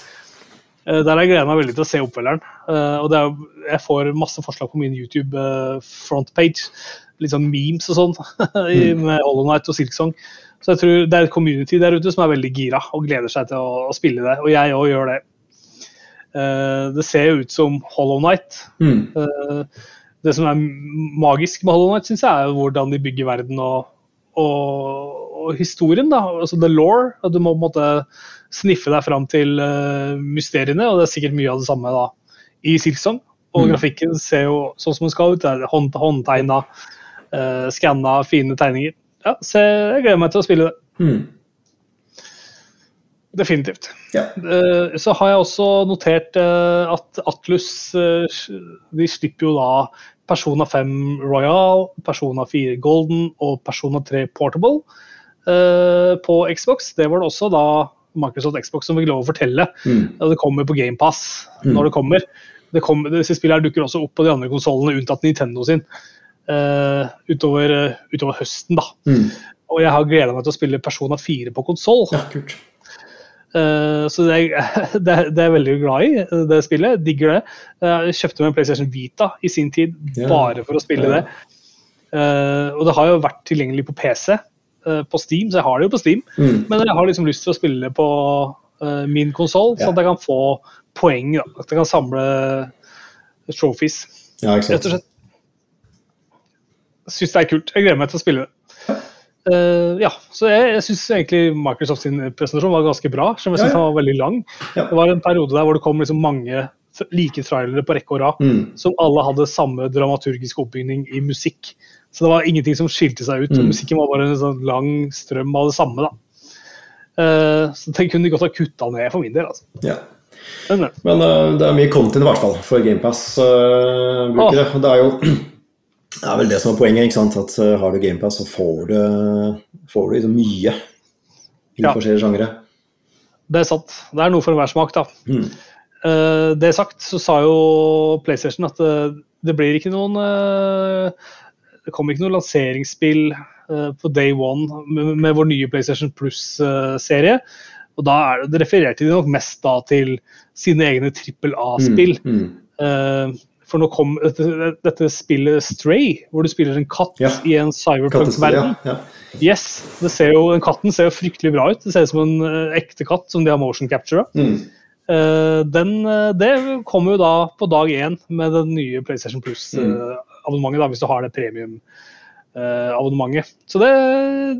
Speaker 2: Uh, der har jeg gleda meg veldig til å se oppfølgeren. Uh, og er, jeg får masse forslag på min YouTube uh, frontpage. Litt sånn memes og sånn mm. med Hollow Night og Silksong. Så jeg tror det er et community der ute som er veldig gira og gleder seg til å, å spille det. Og jeg òg gjør det. det ser jo ut som Hollow Night. Mm. det som er magisk med Hollow Night, syns jeg, er hvordan de bygger verden og, og, og historien. da, altså The law. Du må på en måte sniffe deg fram til uh, mysteriene, og det er sikkert mye av det samme da i Silksong. Og mm. grafikken ser jo sånn som den skal ut. Det er hånd, håndtegna, uh, skanna, fine tegninger. Ja, så jeg gleder meg til å spille det. Mm. Definitivt.
Speaker 3: Ja.
Speaker 2: Uh, så har jeg også notert uh, at Atlus de slipper jo da Persona 5 Royal, Persona 4 Golden og Persona 3 Portable på Xbox. Det var det også da Microsoft Xbox som fikk lov å fortelle mm. at det kommer på GamePass mm. når det kommer. det kommer. disse spillene dukker også opp på de andre konsollene, unntatt Nintendo sin, uh, utover, uh, utover, høsten. da.
Speaker 3: Mm.
Speaker 2: Og jeg har gleda meg til å spille Persona 4 på konsoll.
Speaker 3: Ja, kult.
Speaker 2: Uh, så det er, det, er, det er jeg veldig glad i, det spillet. Digger det. Jeg kjøpte meg en PlayStation Vita i sin tid
Speaker 3: yeah.
Speaker 2: bare for å spille
Speaker 3: yeah.
Speaker 2: det. Og det har jo vært tilgjengelig på PC, på Steam, så jeg har det jo på Steam.
Speaker 3: Mm.
Speaker 2: Men jeg har liksom lyst til å spille det på uh, min konsoll,
Speaker 3: Ja.
Speaker 2: sånn at jeg kan få poeng. Da. At jeg kan samle trophies,
Speaker 3: Ja,
Speaker 2: rett og slett. Syns det er kult. Jeg gleder meg til å spille det. Uh, ja, så jeg, jeg syns egentlig Microsoft sin presentasjon var ganske bra, Som om jeg
Speaker 3: Ja,
Speaker 2: synes
Speaker 3: ja.
Speaker 2: den var veldig lang.
Speaker 3: Ja.
Speaker 2: Det var en periode der hvor det kom liksom mange like trailere på rekke og rad,
Speaker 3: Mm.
Speaker 2: som alle hadde samme dramaturgisk oppbygning i musikk. Så det var ingenting som skilte seg ut.
Speaker 3: Mm.
Speaker 2: Musikken var bare en sånn lang strøm av det samme. da. Uh, så den kunne de godt ha kutta ned for min del. altså.
Speaker 3: Ja.
Speaker 2: Men, eh,
Speaker 3: Men uh, det er mye content i hvert fall for GamePass-brukere. det er jo det er vel det som er poenget. ikke sant? At Har du GamePass, så får du, får du liksom mye
Speaker 2: Ja.
Speaker 3: forskjellige sjangere.
Speaker 2: det er sant. Det er noe for enhver smak. da.
Speaker 3: Mm.
Speaker 2: Uh, det sagt, så sa jo PlayStation at det, det blir ikke noen eh, Det kom ikke noe lanseringsspill eh, på day one med, med vår nye PlayStation Plus-serie. Og da er det, det refererte de nok mest da til sine egne trippel A-spill.
Speaker 3: Mm.
Speaker 2: Eh, for nå kom dette, dette spillet Stray, hvor du spiller en katt
Speaker 3: Ja.
Speaker 2: i en cyberpunk-verden.
Speaker 3: ja. ja.
Speaker 2: Yes, det ser jo, Den katten ser jo fryktelig bra ut. Det ser ut som en eh, ekte katt som de har motion captura.
Speaker 3: Mm.
Speaker 2: Uh, den, eh, det kommer jo da på dag én med den nye PlayStation
Speaker 3: Mm.
Speaker 2: Plus-abonnementet, da hvis du har det premium-abonnementet. Så det,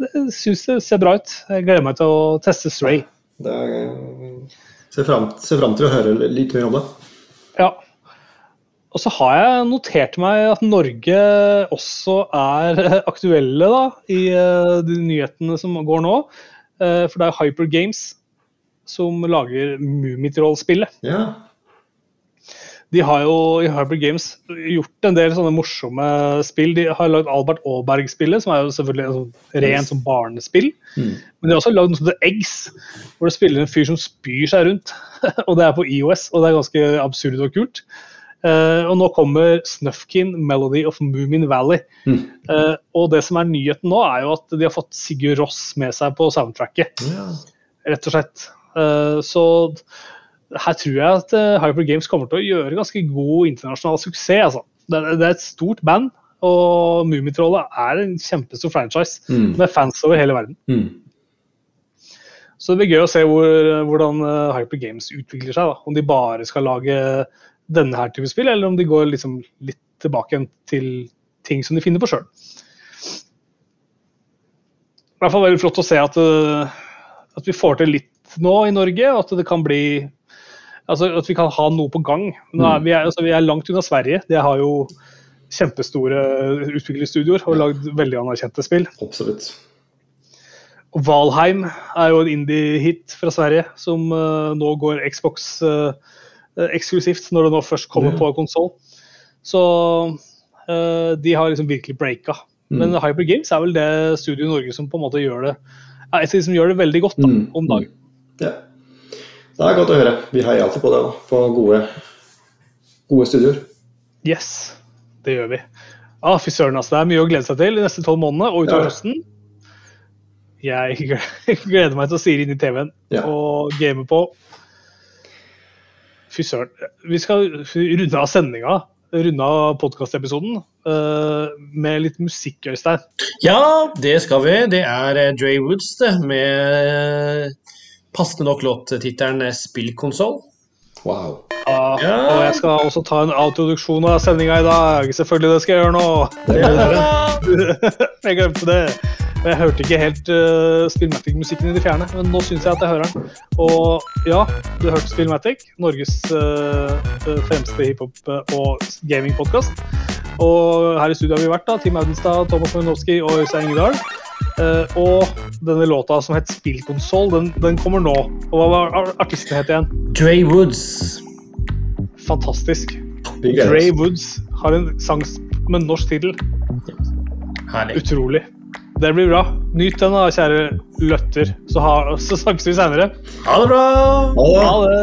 Speaker 2: det syns det ser bra ut. Jeg gleder meg til å teste Stray.
Speaker 3: Det er, ser, fram, ser fram til å høre litt mer om det.
Speaker 2: Ja. Og så har jeg notert meg at Norge også er aktuelle da, i eh, de nyhetene som går nå. Eh, For det er Hyper Games som lager Mummitroll-spillet.
Speaker 3: Ja.
Speaker 2: De har jo i Hyper Games gjort en del sånne morsomme spill. De har lagd Albert Aaberg-spillet, som er jo selvfølgelig et sånt rent som barnespill.
Speaker 3: Mm.
Speaker 2: Men de har også lagd noe som heter Eggs, hvor det spiller en fyr som spyr seg rundt. og det er på IOS, og det er ganske absurd og kult. Uh, og nå kommer Snufkin, Melody of Moomin Valley.
Speaker 3: Mm.
Speaker 2: Uh, og det som er nyheten nå, er jo at de har fått Sigurd Ross med seg på soundtracket,
Speaker 3: ja.
Speaker 2: rett og slett. Uh, så her tror jeg at eh, Hyper Games kommer til å gjøre ganske god internasjonal suksess. Altså. Det, det er et stort band, og Mummitrollet er en kjempestor franchise
Speaker 3: Mm.
Speaker 2: med fans over hele verden.
Speaker 3: Mm.
Speaker 2: Så det blir gøy å se hvor, hvordan eh, Hyper Games utvikler seg. Da. Om de bare skal lage denne her type spill, eller om de går liksom litt tilbake til ting som de finner på sjøl. I hvert fall veldig flott å se at, eh, at vi får til litt nå i Norge, og at det kan bli Altså at vi kan ha noe på gang. Er, vi, er, altså, vi er langt unna Sverige. Det har jo kjempestore utviklingsstudioer og lagd veldig anerkjente spill.
Speaker 3: Absolutt.
Speaker 2: Og Valheim er jo en indie-hit fra Sverige, som uh, nå går Xbox eh, eksklusivt når det nå først kommer
Speaker 3: yeah.
Speaker 2: på konsoll. Så uh, de har liksom virkelig breaka.
Speaker 3: Mm.
Speaker 2: Men Hyper Games er vel det studioet i Norge som på en måte gjør det et de som gjør det veldig godt da,
Speaker 3: Mm.
Speaker 2: om dagen.
Speaker 3: Ja. Det er godt å høre. Vi heier alltid på det, da. På gode, gode studioer.
Speaker 2: Yes, det gjør vi. Ah, Fy søren, altså. Det er mye å glede seg til de neste tolv månedene og utover
Speaker 3: Ja.
Speaker 2: høsten. Jeg gleder meg til å sire inn i TV-en
Speaker 3: Ja.
Speaker 2: og game på. Fy søren. Vi skal runde av sendinga, runde av podkastepisoden, med litt musikk, Øystein.
Speaker 4: Ja, det skal vi. Det er eh, Dre Woods det, med passende nok låttittelen 'Spillkonsoll'.
Speaker 3: Wow.
Speaker 2: Ja,
Speaker 4: Ja.
Speaker 2: Og jeg skal også ta en autoduksjon av sendinga i dag. Selvfølgelig, det skal jeg gjøre nå.
Speaker 3: Det det.
Speaker 2: jeg glemte det. Og Jeg hørte ikke helt uh, Spillmatic-musikken i det fjerne, men nå syns jeg at jeg hører den. Og ja, du hørte Spillmatic, Norges uh, fremste hiphop- og gamingpodkast. Og her i studio har vi vært da, Team Audenstad, Thomas Malinowski og Øystein Ingedal. Uh, og denne låta som het Spillkonsoll, den, den kommer nå. Og hva var ar- artisten het igjen?
Speaker 4: Dre Woods.
Speaker 2: Fantastisk. Dre. Woods har en sang med norsk tittel.
Speaker 4: Herlig.
Speaker 2: Utrolig. Det blir bra. Nyt den, da, kjære løtter. Så, ha, så snakkes vi senere.
Speaker 4: Ha det bra!
Speaker 3: Ha det.